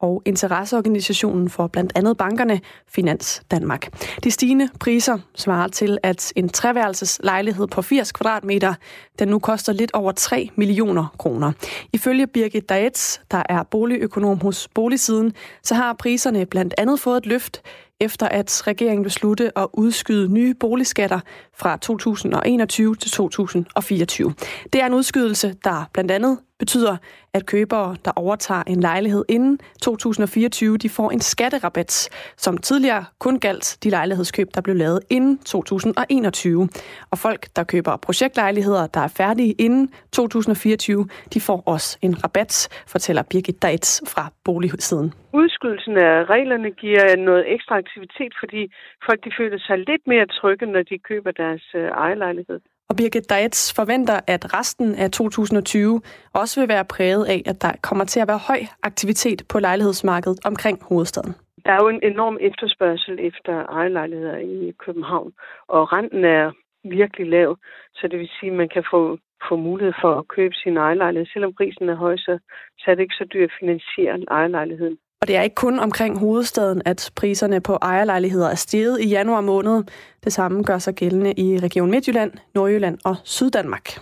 og interesseorganisationen for blandt andet bankerne, Finans Danmark. De stigende priser svarer til, at en treværelses lejlighed på 80 kvadratmeter, den nu koster lidt over 3 millioner kroner. Ifølge Birgit Daets, der er boligøkonom hos Boligsiden, så har priserne blandt andet fået et løft efter at regeringen beslutte at udskyde nye boligskatter fra 2021 til 2024. Det er en udskydelse, der blandt andet betyder, at købere, der overtager en lejlighed inden 2024, de får en skatterabat, som tidligere kun galt de lejlighedskøb, der blev lavet inden 2021. Og folk, der køber projektlejligheder, der er færdige inden 2024, de får også en rabat, fortæller Birgit Deitz fra Boligsiden. Udskydelsen af reglerne giver noget ekstra aktivitet, fordi folk de føler sig lidt mere trygge, når de køber deres øh, ejerlejlighed. Og Birgit Deitz forventer, at resten af 2020 også vil være præget af, at der kommer til at være høj aktivitet på lejlighedsmarkedet omkring hovedstaden. Der er jo en enorm efterspørgsel efter ejerlejligheder i København, og renten er virkelig lav, så det vil sige, at man kan få, få mulighed for at købe sin ejerlejlighed. Selvom prisen er høj, så, så er det ikke så dyrt at finansiere ejerlejligheden. Og det er ikke kun omkring hovedstaden, at priserne på ejerlejligheder er steget i januar måned. Det samme gør sig gældende i Region Midtjylland, Nordjylland og Syddanmark.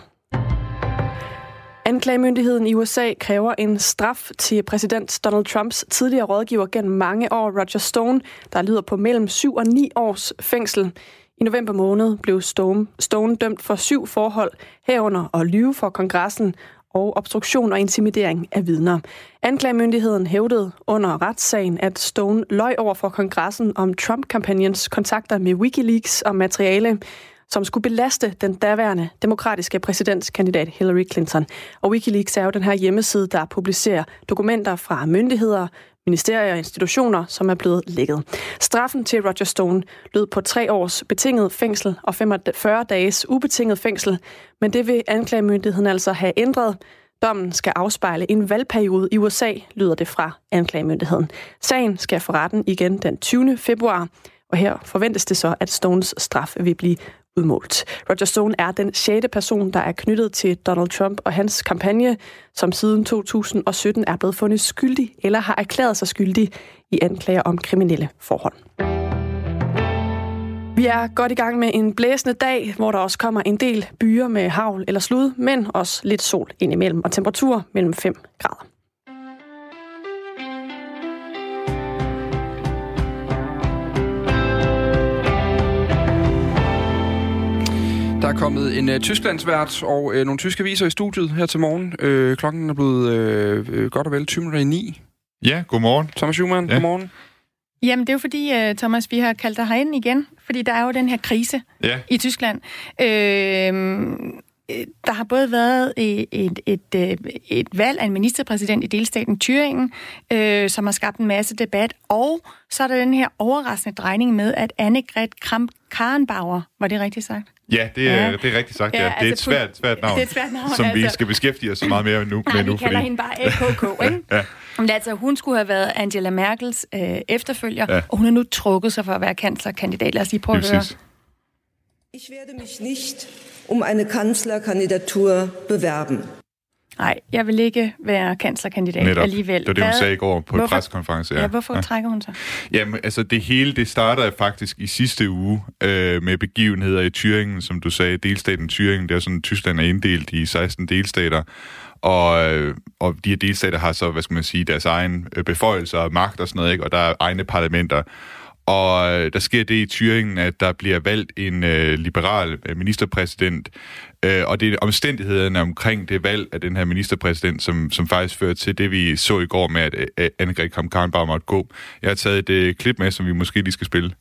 Anklagemyndigheden i USA kræver en straf til præsident Donald Trumps tidligere rådgiver gennem mange år, Roger Stone, der lyder på mellem 7 og 9 års fængsel. I november måned blev Stone, Stone dømt for syv forhold herunder at lyve for kongressen og obstruktion og intimidering af vidner. Anklagemyndigheden hævdede under retssagen, at Stone løj over for kongressen om Trump-kampagnens kontakter med Wikileaks og materiale, som skulle belaste den daværende demokratiske præsidentskandidat Hillary Clinton. Og Wikileaks er jo den her hjemmeside, der publicerer dokumenter fra myndigheder, ministerier og institutioner, som er blevet lækket. Straffen til Roger Stone lød på tre års betinget fængsel og 45 dages ubetinget fængsel, men det vil anklagemyndigheden altså have ændret. Dommen skal afspejle en valgperiode i USA, lyder det fra anklagemyndigheden. Sagen skal for retten igen den 20. februar, og her forventes det så, at Stones straf vil blive udmålt. Roger Stone er den sjette person, der er knyttet til Donald Trump og hans kampagne, som siden 2017 er blevet fundet skyldig eller har erklæret sig skyldig i anklager om kriminelle forhold. Vi er godt i gang med en blæsende dag, hvor der også kommer en del byer med havl eller slud, men også lidt sol indimellem og temperatur mellem 5 grader. Der er kommet en uh, Tysklandsvært og uh, nogle tyske aviser i studiet her til morgen. Uh, klokken er blevet uh, godt og vel 20 minutter i 9. Ja, godmorgen. Thomas Schumann, ja. godmorgen. Jamen, det er jo fordi, uh, Thomas, vi har kaldt dig herind igen, fordi der er jo den her krise ja. i Tyskland. Uh, der har både været et, et, et, et valg af en ministerpræsident i delstaten Thüringen, øh, som har skabt en masse debat, og så er der den her overraskende drejning med, at Annegret Kramp-Karrenbauer, var det rigtigt sagt? Ja, det er, ja. det er rigtigt sagt. Ja, ja. Det, er altså, et svært, svært navn, det er et svært navn, som altså. vi skal beskæftige os så meget mere nu. Nej, med nu, vi kalder fordi... hende bare AKK, ikke? ja. Men altså, hun skulle have været Angela Merkels øh, efterfølger, ja. og hun har nu trukket sig for at være kanslerkandidat. Lad os lige prøve at høre. Ich werde mich nicht um eine Kanzlerkandidatur bewerben. Nej, jeg vil ikke være kanslerkandidat Netop. alligevel. Det var det, hun sagde i går på hvorfor? en preskonference. Ja, ja hvorfor ja. trækker hun sig? Jamen, altså det hele, det starter faktisk i sidste uge øh, med begivenheder i Thüringen, som du sagde, delstaten Thüringen, det er sådan, Tyskland er inddelt i 16 delstater, og, øh, og de her delstater har så, hvad skal man sige, deres egen øh, beføjelser og magt og sådan noget, ikke? og der er egne parlamenter. Og øh, der sker det i Thüringen, at der bliver valgt en øh, liberal øh, ministerpræsident, øh, og det er omstændighederne omkring det valg af den her ministerpræsident, som, som faktisk fører til det, vi så i går med, at øh, Annegret Kramp-Karrenbauer måtte gå. Jeg har taget et øh, klip med, som vi måske lige skal spille.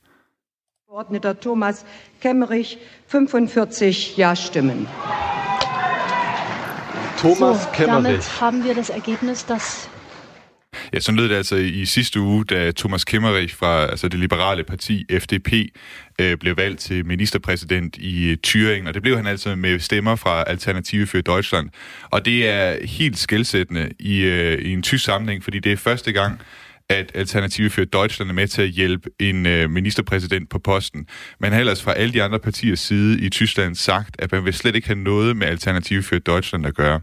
Abgeordneter Thomas Kemmerich 45 Ja-Stimmen. Thomas so, Kemmerich. Damit haben wir das Ergebnis, dass Ja, sådan lød det altså i sidste uge, da Thomas Kemmerich fra altså det liberale parti FDP øh, blev valgt til ministerpræsident i øh, Thüringen, og det blev han altså med stemmer fra Alternative for Deutschland. Og det er helt skældsættende i, øh, i en tysk sammenhæng, fordi det er første gang, at Alternative for Deutschland er med til at hjælpe en øh, ministerpræsident på posten. Man har ellers fra alle de andre partiers side i Tyskland sagt, at man vil slet ikke have noget med Alternative for Deutschland at gøre.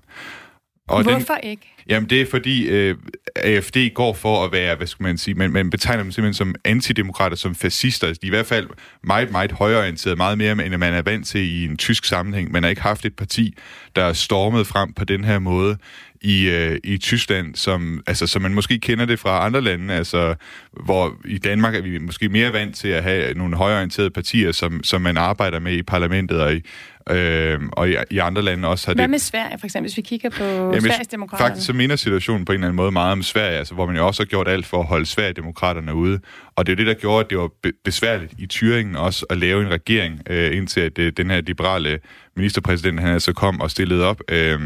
Og Hvorfor den, ikke? Jamen, det er fordi øh, AFD går for at være, hvad skal man sige, man, man betegner dem simpelthen som antidemokrater, som fascister. De er i hvert fald meget, meget højorienteret, meget mere, end man er vant til i en tysk sammenhæng. Man har ikke haft et parti, der er stormet frem på den her måde i, øh, i Tyskland, som, altså, som man måske kender det fra andre lande, altså, hvor i Danmark er vi måske mere vant til at have nogle højorienterede partier, som, som man arbejder med i parlamentet og i, Øh, og i, i andre lande også har Hvad det... med Sverige, for eksempel, hvis vi kigger på Jamen, Sveriges demokrater? Faktisk så minder situationen på en eller anden måde meget om Sverige, altså, hvor man jo også har gjort alt for at holde Sverigedemokraterne ude. Og det er det, der gjorde, at det var besværligt i Thüringen også at lave en regering, øh, indtil at øh, den her liberale ministerpræsident, han altså kom og stillede op. Øh,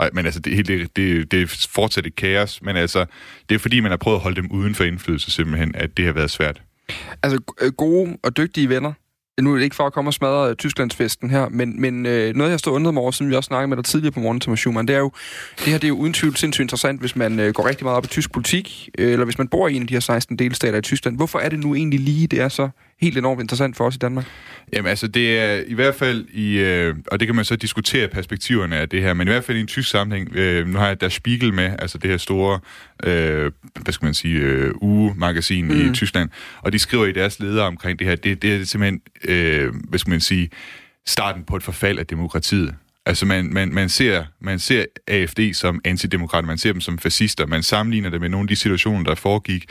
og, men altså, det, det, det, det er fortsat et kaos, men altså, det er fordi, man har prøvet at holde dem uden for indflydelse simpelthen, at det har været svært. Altså, øh, gode og dygtige venner, nu er det ikke for at komme og smadre øh, Tysklandsfesten her, men, men øh, noget, jeg står undret mig over, som vi også snakkede med dig tidligere på morgen, Thomas Schumann, det er jo, det her det er jo uden tvivl sindssygt interessant, hvis man øh, går rigtig meget op i tysk politik, øh, eller hvis man bor i en af de her 16 delstater i Tyskland. Hvorfor er det nu egentlig lige, det er så helt enormt interessant for os i Danmark? Jamen altså, det er i hvert fald i, øh, og det kan man så diskutere perspektiverne af det her, men i hvert fald i en tysk sammenhæng, øh, nu har jeg Der Spiegel med, altså det her store, øh, hvad skal man sige, øh, ugemagasin mm. i Tyskland, og de skriver i deres ledere omkring det her, det, det er simpelthen, øh, hvad skal man sige, starten på et forfald af demokratiet. Altså man, man, man, ser, man ser AFD som antidemokrater, man ser dem som fascister, man sammenligner det med nogle af de situationer, der foregik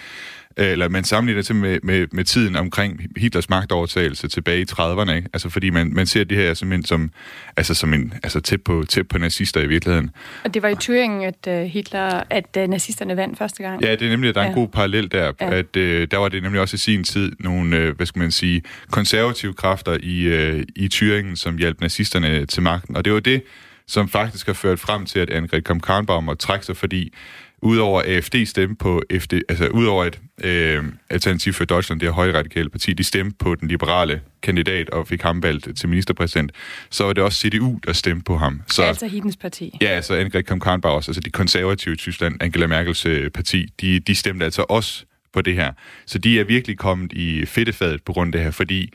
eller man sammenligner det med, med, med tiden omkring Hitlers magtovertagelse tilbage i 30'erne, ikke? Altså fordi man, man ser det her simpelthen som, altså som en, altså tæt på, tæt på nazister i virkeligheden. Og det var i Thüringen, at uh, Hitler, at uh, nazisterne vandt første gang. Ja, det er nemlig, at der er en ja. god parallel der, ja. at uh, der var det nemlig også i sin tid nogle, uh, hvad skal man sige, konservative kræfter i, uh, i Thüringen, som hjalp nazisterne til magten. Og det var det, som faktisk har ført frem til, at Annegret Kramp-Karrenbauer måtte trække sig, fordi udover AFD stemme på FD, altså udover et øh, alternativ for Deutschland, det er højre radikale parti, de stemte på den liberale kandidat og fik ham valgt til ministerpræsident, så var det også CDU, der stemte på ham. Så, altså Hiddens parti. Ja, altså Annegret Kramp-Karrenbauer altså de konservative i Tyskland, Angela Merkels øh, parti, de, de stemte altså også på det her. Så de er virkelig kommet i fedtefadet på grund af det her, fordi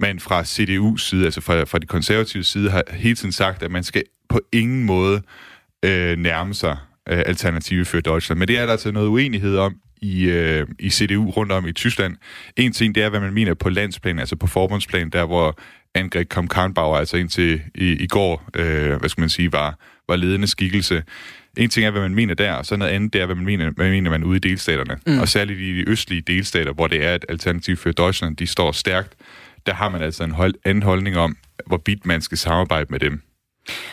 man fra CDU's side, altså fra, fra de konservative side, har hele tiden sagt, at man skal på ingen måde øh, nærme sig øh, Alternative for Deutschland. Men det er der altså noget uenighed om i, øh, i CDU rundt om i Tyskland. En ting, det er, hvad man mener på landsplan, altså på forbundsplan, der hvor Angrik kom Karnbauer, altså indtil i, i går, øh, hvad skal man sige, var, var ledende skikkelse. En ting er, hvad man mener der, og så noget andet, det er, hvad man mener, hvad mener man ude i delstaterne. Mm. Og særligt i de østlige delstater, hvor det er et alternativ for Deutschland, de står stærkt, der har man altså en hold, anden holdning om, hvorvidt man skal samarbejde med dem.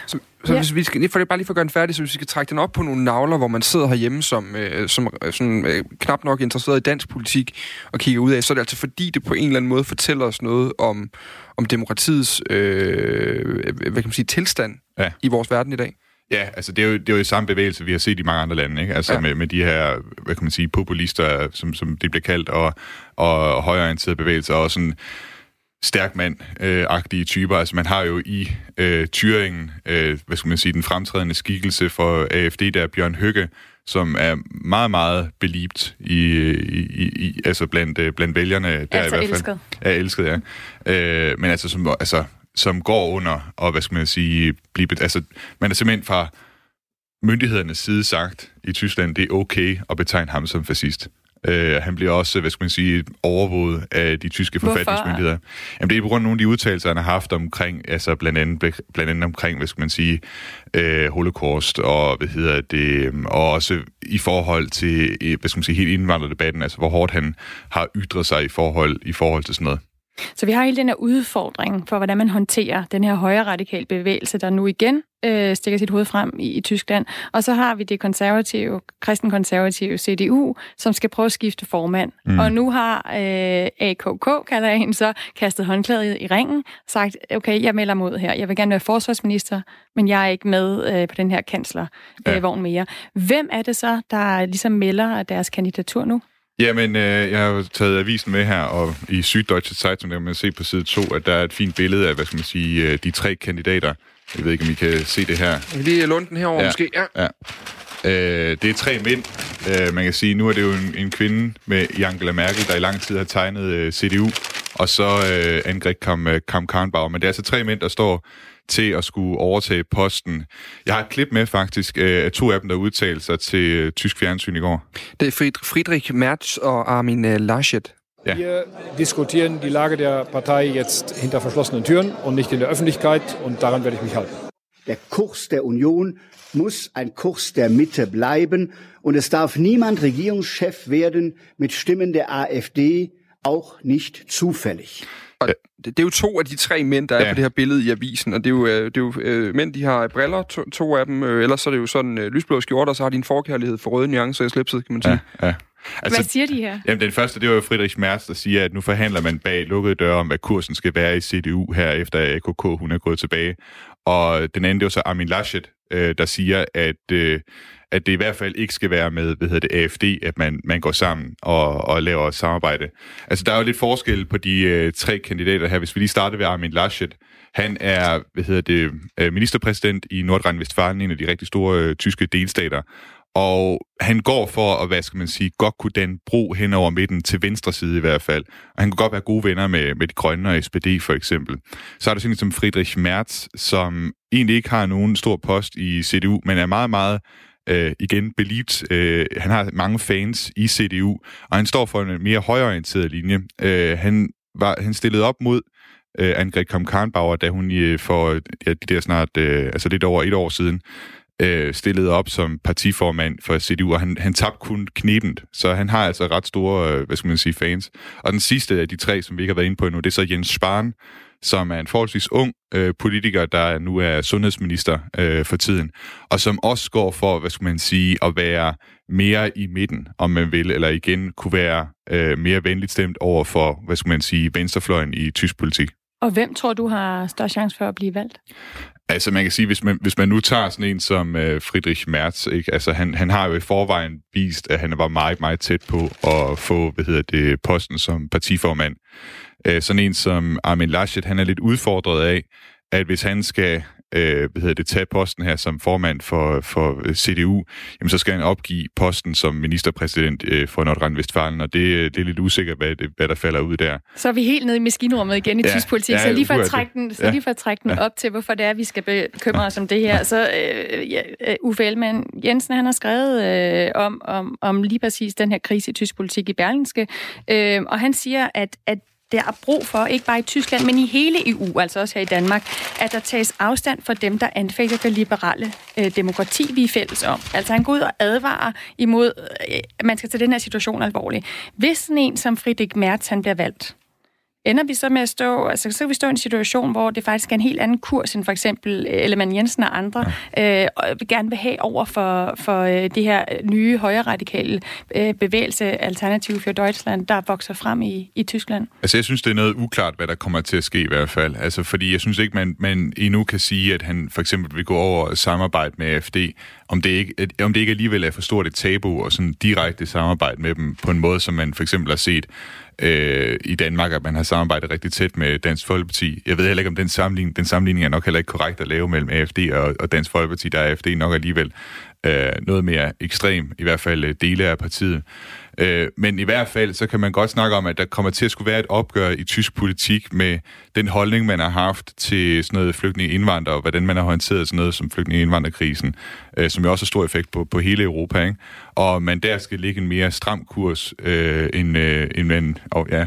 Så, så ja. hvis vi skal, for det bare lige for at gøre den færdig, så hvis vi skal trække den op på nogle navler, hvor man sidder herhjemme som, øh, som øh, sådan, øh, knap nok interesseret i dansk politik og kigger ud af, så er det altså fordi, det på en eller anden måde fortæller os noget om, om demokratiets øh, hvad kan man sige, tilstand ja. i vores verden i dag. Ja, altså det er, jo, det er jo samme bevægelse, vi har set i mange andre lande, ikke? Altså ja. med, med de her, hvad kan man sige, populister, som, som det bliver kaldt, og, og højorienterede bevægelser, og sådan stærkmand-agtige øh, typer. Altså man har jo i øh, Thüringen, øh, hvad skal man sige, den fremtrædende skikkelse for AFD, der er Bjørn Høgge, som er meget, meget belibt i, i, i altså blandt, øh, blandt vælgerne. Der altså i hvert fald, elsket. Er elsket, ja. Øh, men altså som, altså, som går under, og hvad skal man sige, blive, altså, man er simpelthen fra myndighedernes side sagt i Tyskland, det er okay at betegne ham som fascist. Øh, han bliver også, hvad skal man sige, overvåget af de tyske Hvorfor? forfatningsmyndigheder. Jamen, det er på grund af nogle af de udtalelser, han har haft omkring, altså blandt andet, blandt andet omkring, hvad skal man sige, øh, holocaust og, hvad hedder det, og også i forhold til, øh, hvad skal man sige, helt indvandrerdebatten, altså hvor hårdt han har ytret sig i forhold, i forhold til sådan noget. Så vi har hele den her udfordring for, hvordan man håndterer den her højre radikal bevægelse, der nu igen øh, stikker sit hoved frem i, i Tyskland. Og så har vi det konservative, kristenkonservative CDU, som skal prøve at skifte formand. Mm. Og nu har øh, AKK, kalder jeg hende så, kastet håndklædet i ringen, sagt, okay, jeg melder mod her. Jeg vil gerne være forsvarsminister, men jeg er ikke med øh, på den her kanslervogn ja. mere. Hvem er det så, der ligesom melder deres kandidatur nu? Jamen, øh, jeg har jo taget avisen med her, og i Süddeutsche Zeitung der kan man se på side 2, at der er et fint billede af, hvad skal man sige, øh, de tre kandidater. Jeg ved ikke, om I kan se det her. Vi lige låne den herovre Ja. måske. Ja. Ja. Øh, det er tre mænd. Øh, man kan sige, nu er det jo en, en kvinde med Angela Merkel, der i lang tid har tegnet øh, CDU, og så øh, Angrik Kam, øh, Kam Karnbauer. Men det er altså tre mænd, der står til at skulle overtage posten. Jeg har et klip med faktisk øh, af to af dem, der udtalte sig til øh, tysk fjernsyn i går. Det er Fried- Friedrich Merz og Armin øh, Laschet. Ja. Wir diskutieren die Lage der Partei jetzt hinter verschlossenen Türen und nicht in der Öffentlichkeit und daran werde ich mich halten. Der Kurs der Union muss ein Kurs der Mitte bleiben und es darf niemand Regierungschef werden mit Stimmen der AfD, auch nicht zufällig. Og det, det er jo to af de tre mænd, der er Ja. på det her billede i avisen, og det er jo, øh, det er jo øh, mænd, de har briller, to, to af dem, øh, ellers så er det jo sådan øh, lysblå skjorter, og så har de en forkærlighed for røde nuancer i slipset, kan man sige. Ja, ja. Altså, Hvad siger de her? Jamen, den første, det var jo Friedrich Merz, der siger, at nu forhandler man bag lukkede døre om, hvad kursen skal være i CDU her, efter AKK hun er gået tilbage. Og den anden, det var så Armin Laschet, øh, der siger, at, øh, at det i hvert fald ikke skal være med, hvad hedder det, AFD, at man, man går sammen og, og laver et samarbejde. Altså, der er jo lidt forskel på de øh, tre kandidater her. Hvis vi lige starter ved Armin Laschet, han er, hvad hedder det, øh, ministerpræsident i Nordrhein-Westfalen, en af de rigtig store øh, tyske delstater. Og han går for at, hvad skal man sige, godt kunne danne bro hen over midten til venstre side i hvert fald. Og han kunne godt være gode venner med, med de grønne og SPD for eksempel. Så er der sådan som Friedrich Merz, som egentlig ikke har nogen stor post i CDU, men er meget, meget øh, igen beliebt. Øh, han har mange fans i CDU, og han står for en mere højorienteret linje. Øh, han, var, han stillede op mod øh, Angrid Kom Karnbauer, da hun øh, for ja, de der snart, øh, altså lidt over et år siden, øh, stillede op som partiformand for CDU, og han, han tabte kun knebent, så han har altså ret store, øh, hvad skal man sige, fans. Og den sidste af de tre, som vi ikke har været inde på endnu, det er så Jens Spahn, som er en forholdsvis ung øh, politiker, der nu er sundhedsminister øh, for tiden, og som også går for, hvad skal man sige, at være mere i midten, om man vil, eller igen kunne være øh, mere venligt stemt over for, hvad skal man sige, venstrefløjen i tysk politik. Og hvem tror du har større chance for at blive valgt? Altså man kan sige, hvis man, hvis man nu tager sådan en som øh, Friedrich Merz, ikke? Altså, han, han har jo i forvejen vist, at han var meget, meget tæt på at få hvad hedder det, posten som partiformand. Øh, sådan en som Armin Laschet, han er lidt udfordret af, at hvis han skal øh, hvad hedder det, tage posten her som formand for, for CDU, jamen så skal han opgive posten som ministerpræsident øh, for Nordrhein-Westfalen, og det, det er lidt usikkert, hvad, det, hvad der falder ud der. Så er vi helt nede i maskinrummet igen i Ja, tysk politik. ja, så lige for at trække den, så ja. lige for at trække den Ja. op til, hvorfor det er, vi skal bekymre os om det her. Så øh, ja, øh, Uffe Ellemann Jensen, han har skrevet øh, om, om, om lige præcis den her krise i tysk politik i Berlingske, øh, og han siger, at, at der er brug for, ikke bare i Tyskland, men i hele EU, altså også her i Danmark, at der tages afstand for dem, der anfægter det liberale øh, demokrati, vi er fælles om. Altså han går ud og advarer imod, øh, at man skal tage den her situation alvorligt. Hvis sådan en som Friedrich Merz, han bliver valgt, ender vi så med at stå, altså så kan vi stå i en situation, hvor det faktisk er en helt anden kurs, end for eksempel Ellemann Jensen og andre øh, og vil gerne vil have over for, for øh, det her nye højre radikale øh, bevægelse, Alternativ for Deutschland, der vokser frem i, i Tyskland. Altså, jeg synes, det er noget uklart, hvad der kommer til at ske i hvert fald. Altså, fordi jeg synes ikke, man, man endnu kan sige, at han for eksempel vil gå over og samarbejde med AFD, om det ikke, at- om det ikke alligevel er for stort et tabu og sådan direkte samarbejde med dem på en måde, som man for eksempel har set øh, i Danmark, at man har samarbejdet rigtig tæt med Dansk Folkeparti. Jeg ved heller ikke, om den sammenligning, den sammenligning er nok heller ikke korrekt at lave mellem AFD og, og Dansk Folkeparti. Der er AFD nok alligevel øh, noget mere ekstrem, i hvert fald øh, dele af partiet. Øh, men i hvert fald, så kan man godt snakke om, at der kommer til at skulle være et opgør i tysk politik med den holdning, man har haft til sådan noget flygtninge indvandrere, og hvordan man har håndteret sådan noget som flygtninge indvandrerkrisen, øh, som jo også har stor effekt på, på hele Europa. Ikke? Og man der skal ligge en mere stram kurs, øh, end, øh, end man... Oh, ja,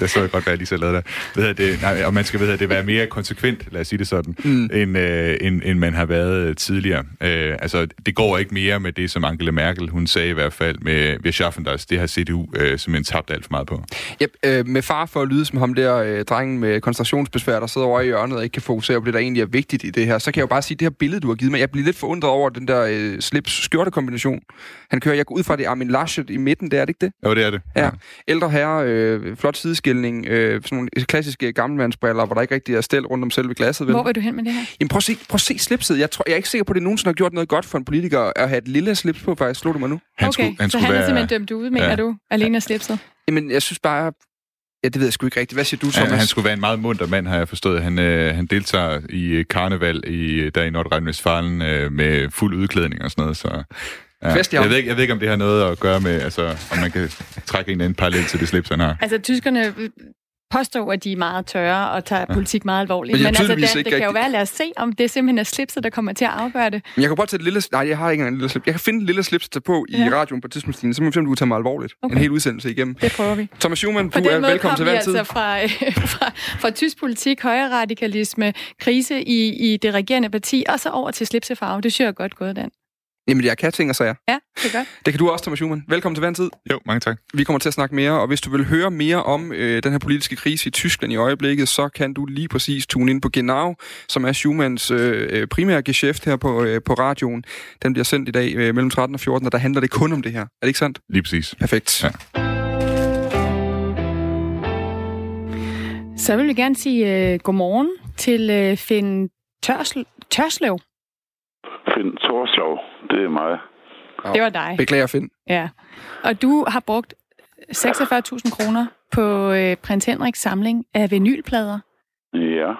der så jeg godt, hvad jeg lige så lavede der. Ved det, nej, og man skal ved det være mere konsekvent, lad os sige det sådan, mm. end, øh, end, end man har været tidligere. Øh, altså, det går ikke mere med det, som Angela Merkel, hun sagde i hvert fald, med vi Schaffenders, det har CDU øh, simpelthen tabt alt for meget på. Yep, øh, med far for at lyde som ham der øh, drengen med koncentrationsbesvær, der sidder over i hjørnet og ikke kan fokusere på det, der egentlig er vigtigt i det her, så kan jeg jo bare sige, at det her billede, du har givet mig, jeg bliver lidt forundret over den der øh, slips-skjorte-kombination. Han kører, jeg går ud fra, det er Armin Laschet i midten, det er det ikke det? Jo, det er det. Ja. ja. Ældre herre, øh, flot sideskilning, øh, sådan nogle klassiske gammelmandsbriller, hvor der ikke rigtig er stel rundt om selve glasset. Vel? Hvor vil du hen med det her? Jamen prøv at se, prøv at se slipset. Jeg, tror, jeg er ikke sikker på, at det nogensinde har gjort noget godt for en politiker at have et lille slips på, faktisk. Slå du mig nu? Han okay, skulle, han så han være... er simpelthen dømt ud, mener ja. du, alene af slipset? Jamen, jeg synes bare, Ja, det ved jeg sgu ikke rigtigt. Hvad siger du, Thomas? Ja, han skulle være en meget munter mand, har jeg forstået. Han, øh, han deltager i øh, karneval i, der i Nordrhein-Westfalen øh, med fuld udklædning og sådan noget, så... Ja. Fest, jeg, ved ikke, jeg ved ikke, om det har noget at gøre med, altså, om man kan trække en anden parallel til det slips, han har. Altså, tyskerne påstå, at de er meget tørre og tager ja. politik meget alvorligt. Men, men altså, det, det kan jo være, lad os se, om det simpelthen er slipset, der kommer til at afgøre det. Men jeg kan bare tage et lille... Nej, jeg har ikke en lille slips. Jeg kan finde et lille slips til på i ja. radioen på tidspunkt, så må vi du tager mig alvorligt. Okay. En hel udsendelse igennem. Det prøver vi. Thomas Schumann, du er velkommen til hver tid. altså fra, fra, fra tysk politik, højre radikalisme, krise i, i det regerende parti, og så over til slipsefarve. Det synes jeg er godt gået, Dan. Jamen, jeg kan ting og sager. Ja, det er godt. Det kan du også, Thomas Schumann. Velkommen til Vandtid. Jo, mange tak. Vi kommer til at snakke mere, og hvis du vil høre mere om øh, den her politiske krise i Tyskland i øjeblikket, så kan du lige præcis tune ind på Genau, som er Schumanns øh, øh, primære geschæft her på, øh, på radioen. Den bliver sendt i dag øh, mellem 13 og 14, og der handler det kun om det her. Er det ikke sandt? Lige præcis. Perfekt. Ja. Så vil vi gerne sige øh, godmorgen til øh, Finn Tørslev. Finn Torslov, det er mig. Det var dig. Beklager, Finn. Ja. Og du har brugt 46.000 kroner på øh, prins Henriks samling af vinylplader. Ja.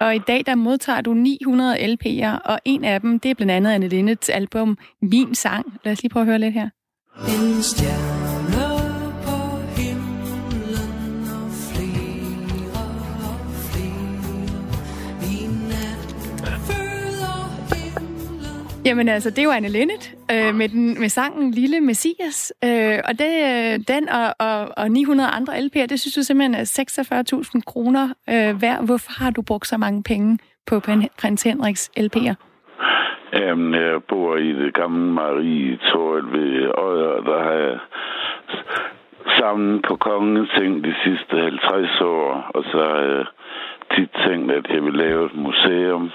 Og i dag der modtager du 900 LP'er, og en af dem, det er blandt andet Anne Lindets album Min Sang. Lad os lige prøve at høre lidt her. En stjerne Jamen altså, det er jo Anne Linnet øh, med, den, med sangen Lille Messias. Øh, og det, øh, den og, og, og 900 andre LP'er, det synes du simpelthen er 46.000 kroner øh, værd. Hvorfor har du brugt så mange penge på prins Henriks LP'er? Jamen, jeg bor i det gamle Marie Torel ved Odder, der har jeg sammen på kongens ting de sidste 50 år, og så har jeg tit tænkt, at jeg vil lave et museum,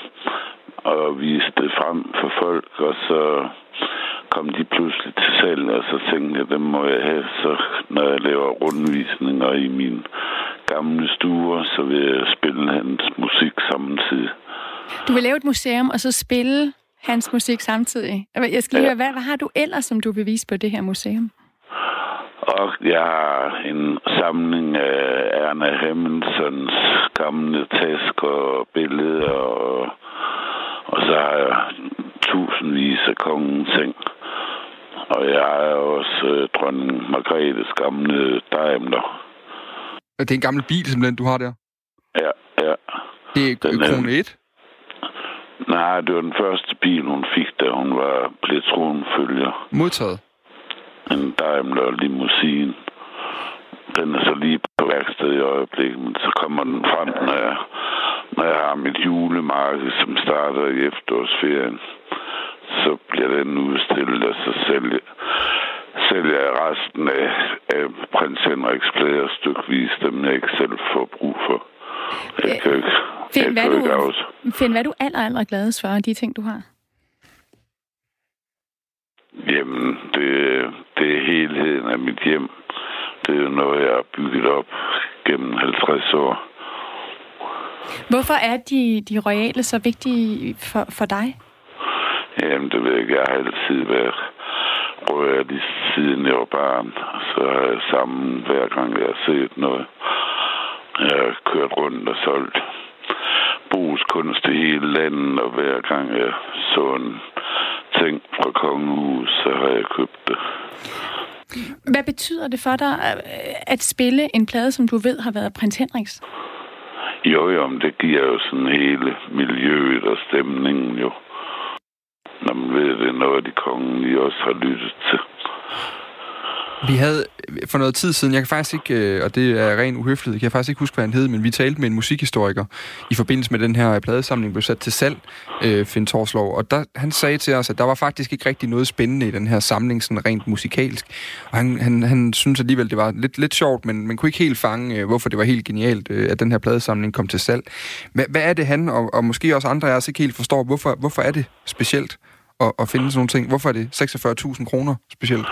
og vise det frem for folk, og så kom de pludselig til salg, og så tænkte jeg, dem må jeg have, så når jeg laver rundvisninger i min gamle stuer, så vil jeg spille hans musik samtidig. Du vil lave et museum, og så spille hans musik samtidig. Jeg skal lige ja. høre, hvad, hvad har du ellers, som du vil vise på det her museum? Og jeg har en samling af Erna Hemmelsons gamle tasker og billeder og og så har jeg tusindvis af kongens ting. Og jeg har også øh, dronning Margrethes gamle Daimler. Det er en gammel bil, simpelthen, du har der? Ja, ja. Det er den, krone 1? Nej, det var den første bil, hun fik, da hun var blevet tronfølger. Modtaget? En Daimler limousine. Den er så lige på værksted i øjeblikket, men så kommer den frem, når jeg når jeg har mit julemarked, som starter i efterårsferien, så bliver den udstillet, og så sælger, sælger jeg resten af, af prins Henriks klæder stykvis, dem jeg ikke selv får brug for. Jeg kan ikke, Find, jeg hvad, du, også. Find, hvad er du aller, aller gladest for, de ting, du har? Jamen, det, det er helheden af mit hjem. Det er noget, jeg har bygget op gennem 50 år. Hvorfor er de, de royale så vigtige for, for dig? Jamen, det ved jeg ikke. Jeg har altid været royal i siden jeg var barn. Så har jeg sammen hver gang, jeg har set noget. Jeg har kørt rundt og solgt brugskunst i hele landet, og hver gang jeg så en ting fra kongehus, så har jeg købt det. Hvad betyder det for dig at spille en plade, som du ved har været prins Henriks? Jo, jo, men det giver jo sådan hele miljøet og stemningen jo. Når man ved, det er noget, de kongelige også har lyttet til. Vi havde for noget tid siden, jeg kan faktisk ikke, øh, og det er ren uhøflighed, jeg kan faktisk ikke huske, hvad han hed, men vi talte med en musikhistoriker i forbindelse med den her øh, pladesamling, blev sat til salg, øh, Finn Torslov, og der, han sagde til os, at der var faktisk ikke rigtig noget spændende i den her samling, sådan rent musikalsk. Og han, han, han synes alligevel, det var lidt, lidt sjovt, men man kunne ikke helt fange, øh, hvorfor det var helt genialt, øh, at den her pladesamling kom til salg. Hvad, hvad er det, han, og, og måske også andre af os ikke helt forstår, hvorfor, hvorfor er det specielt at, at finde sådan nogle ting? Hvorfor er det 46.000 kroner specielt?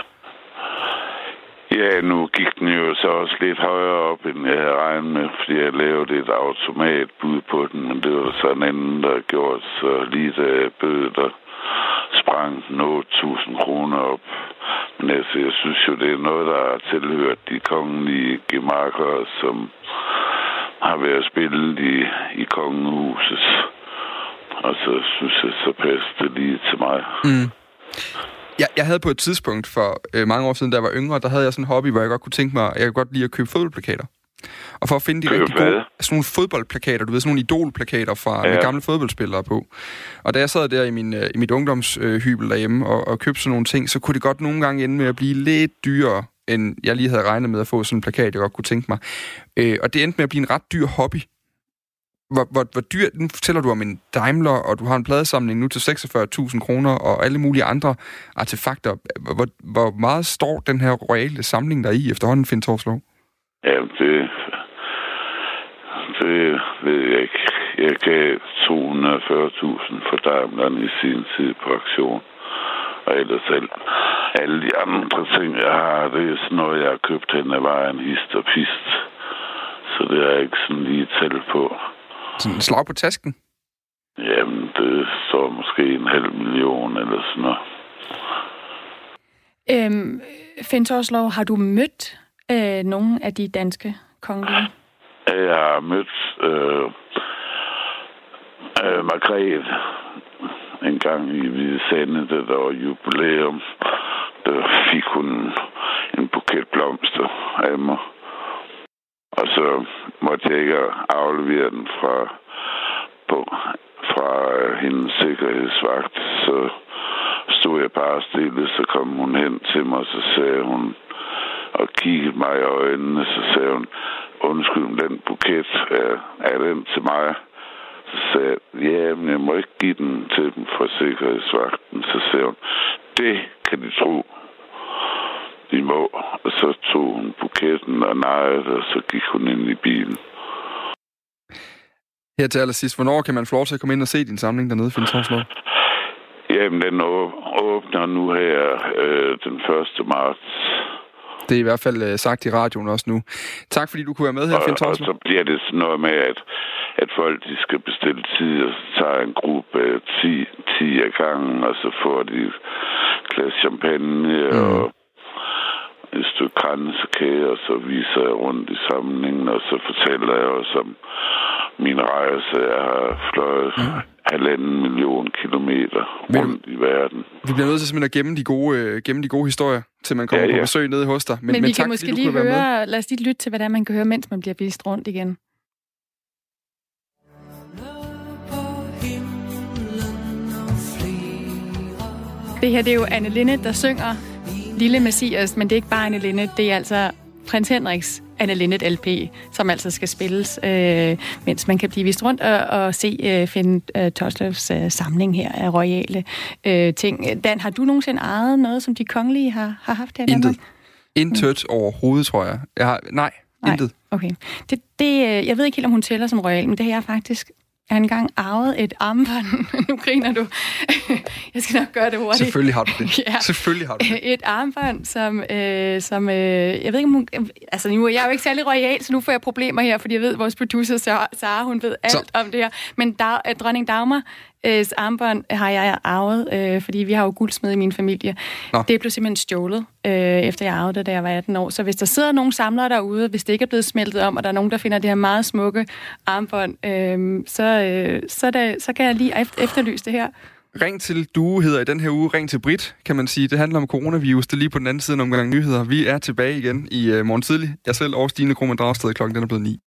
Ja, nu gik den jo så også lidt højere op, end jeg havde regnet med, fordi jeg lavede et automatbud på den, men det var så en anden, der gjorde så lige da jeg bød, der sprang den 8.000 kroner op. Men altså, jeg synes jo, det er noget, der har tilhørt de kongelige gemakker, som har været spillet i, i kongehuset. Og så synes jeg, så passer det lige til mig. Mm. Jeg, jeg havde på et tidspunkt for øh, mange år siden, da jeg var yngre, der havde jeg sådan en hobby, hvor jeg godt kunne tænke mig, jeg kunne godt lide at købe fodboldplakater. Og for at finde de Køb rigtig gode, sådan nogle fodboldplakater, du ved, sådan nogle idolplakater fra Ja. med gamle fodboldspillere på. Og da jeg sad der i, min, øh, i mit ungdomshybel derhjemme og, og købte sådan nogle ting, så kunne det godt nogle gange ende med at blive lidt dyrere, end jeg lige havde regnet med at få sådan en plakat, jeg godt kunne tænke mig. Øh, og det endte med at blive en ret dyr hobby. Hvor, hvor, hvor dyr, nu fortæller du om en Daimler, og du har en pladesamling nu til 46.000 kroner, og alle mulige andre artefakter. Hvor, hvor meget står den her royale samling der i efterhånden, Finn Torslov? Ja, det, det ved jeg ikke. Jeg gav 240.000 for Daimleren i sin tid på aktion. Og ellers alt, alle de andre ting, jeg har, det er sådan noget, jeg har købt hen ad vejen, hist og pist. Så det er jeg ikke sådan lige tal på. Sådan en slag på tasken? Jamen, det står måske en halv million eller sådan noget. Øhm, Finn Torslov, har du mødt øh, nogle af de danske kongelige? Jeg har mødt øh, øh, Margrethe en gang i Hvide Sande, da der var jubilæum. Der fik hun en buket blomster af mig. Og så måtte jeg ikke aflevere den fra, på, fra øh, hendes sikkerhedsvagt. Så stod jeg bare stille, så kom hun hen til mig, og så sagde hun, og kiggede mig i øjnene, så sagde hun, undskyld, den buket, er, er den til mig? Så sagde jeg, ja, men jeg må ikke give den til dem fra sikkerhedsvagten. Så sagde hun, det kan de tro. De må. Og så tog hun buketten og nejede, og så gik hun ind i bilen. Her til allersidst, hvornår kan man få lov til at komme ind og se din samling dernede, Finn Torslov? Jamen, den åbner nu her øh, den 1. marts. Det er i hvert fald øh, sagt i radioen også nu. Tak fordi du kunne være med her, Og, Finn og Torslov. så bliver det sådan noget med, at, at folk de skal bestille tid, og så tager en gruppe øh, 10, 10 af gangen, og så får de et glas champagne mm. og et stykke kransekage, og så viser jeg rundt i samlingen, og så fortæller jeg også om min rejse. Jeg har fløjet mm. halvanden million kilometer rundt i verden. Vi bliver nødt til simpelthen at gemme de gode, øh, gemme de gode historier, til man kommer Ja, ja, ja. på besøg nede hos dig. Men, men vi tak, kan måske lige høre, lad os lige lytte til, hvad det er, man kan høre, mens man bliver vist rundt igen. Det her det er jo Anne Linde, der synger Lille Messias, men det er ikke bare Anne Linde, det er altså prins Henriks Anne Linnet LP, som altså skal spilles, øh, mens man kan blive vist rundt og, og se øh, Finn øh, Torslovs øh, samling her af royale øh, ting. Dan, har du nogensinde ejet noget, som de kongelige har, har haft her i Danmark? Intet. Intet overhovedet, tror jeg. jeg har, nej, Nej. intet. Okay. Det, det, øh, jeg ved ikke helt, om hun tæller som royal, men det har jeg faktisk jeg har engang arvet et armbånd. nu griner du. jeg skal nok gøre det hurtigt. Selvfølgelig har du det. Ja. Selvfølgelig har du det. Et armbånd, som... Øh, som øh, jeg ved ikke, om hun... Altså, nu er jeg jo ikke særlig royal, så nu får jeg problemer her, fordi jeg ved, at vores producer, Sara, hun ved alt Så- om det her. Men der, øh, dronning Dagmar øh, armbånd har jeg arvet, øh, fordi vi har jo guldsmed i min familie. Nå. Det blev simpelthen stjålet, øh, efter jeg arvede det, da jeg var 18 år. Så hvis der sidder nogen samlere derude, hvis det ikke er blevet smeltet om, og der er nogen, der finder det her meget smukke armbånd, øh, så, øh, så, det, så kan jeg lige eft- efterlyse det her. Ring til Due hedder i den her uge Ring til Brit, kan man sige. Det handler om coronavirus. Det er lige på den anden side af nogle nyheder. Vi er tilbage igen i uh, morgen tidlig. Jeg selv og Stine Krohmann Dragsted klokken den er blevet 9.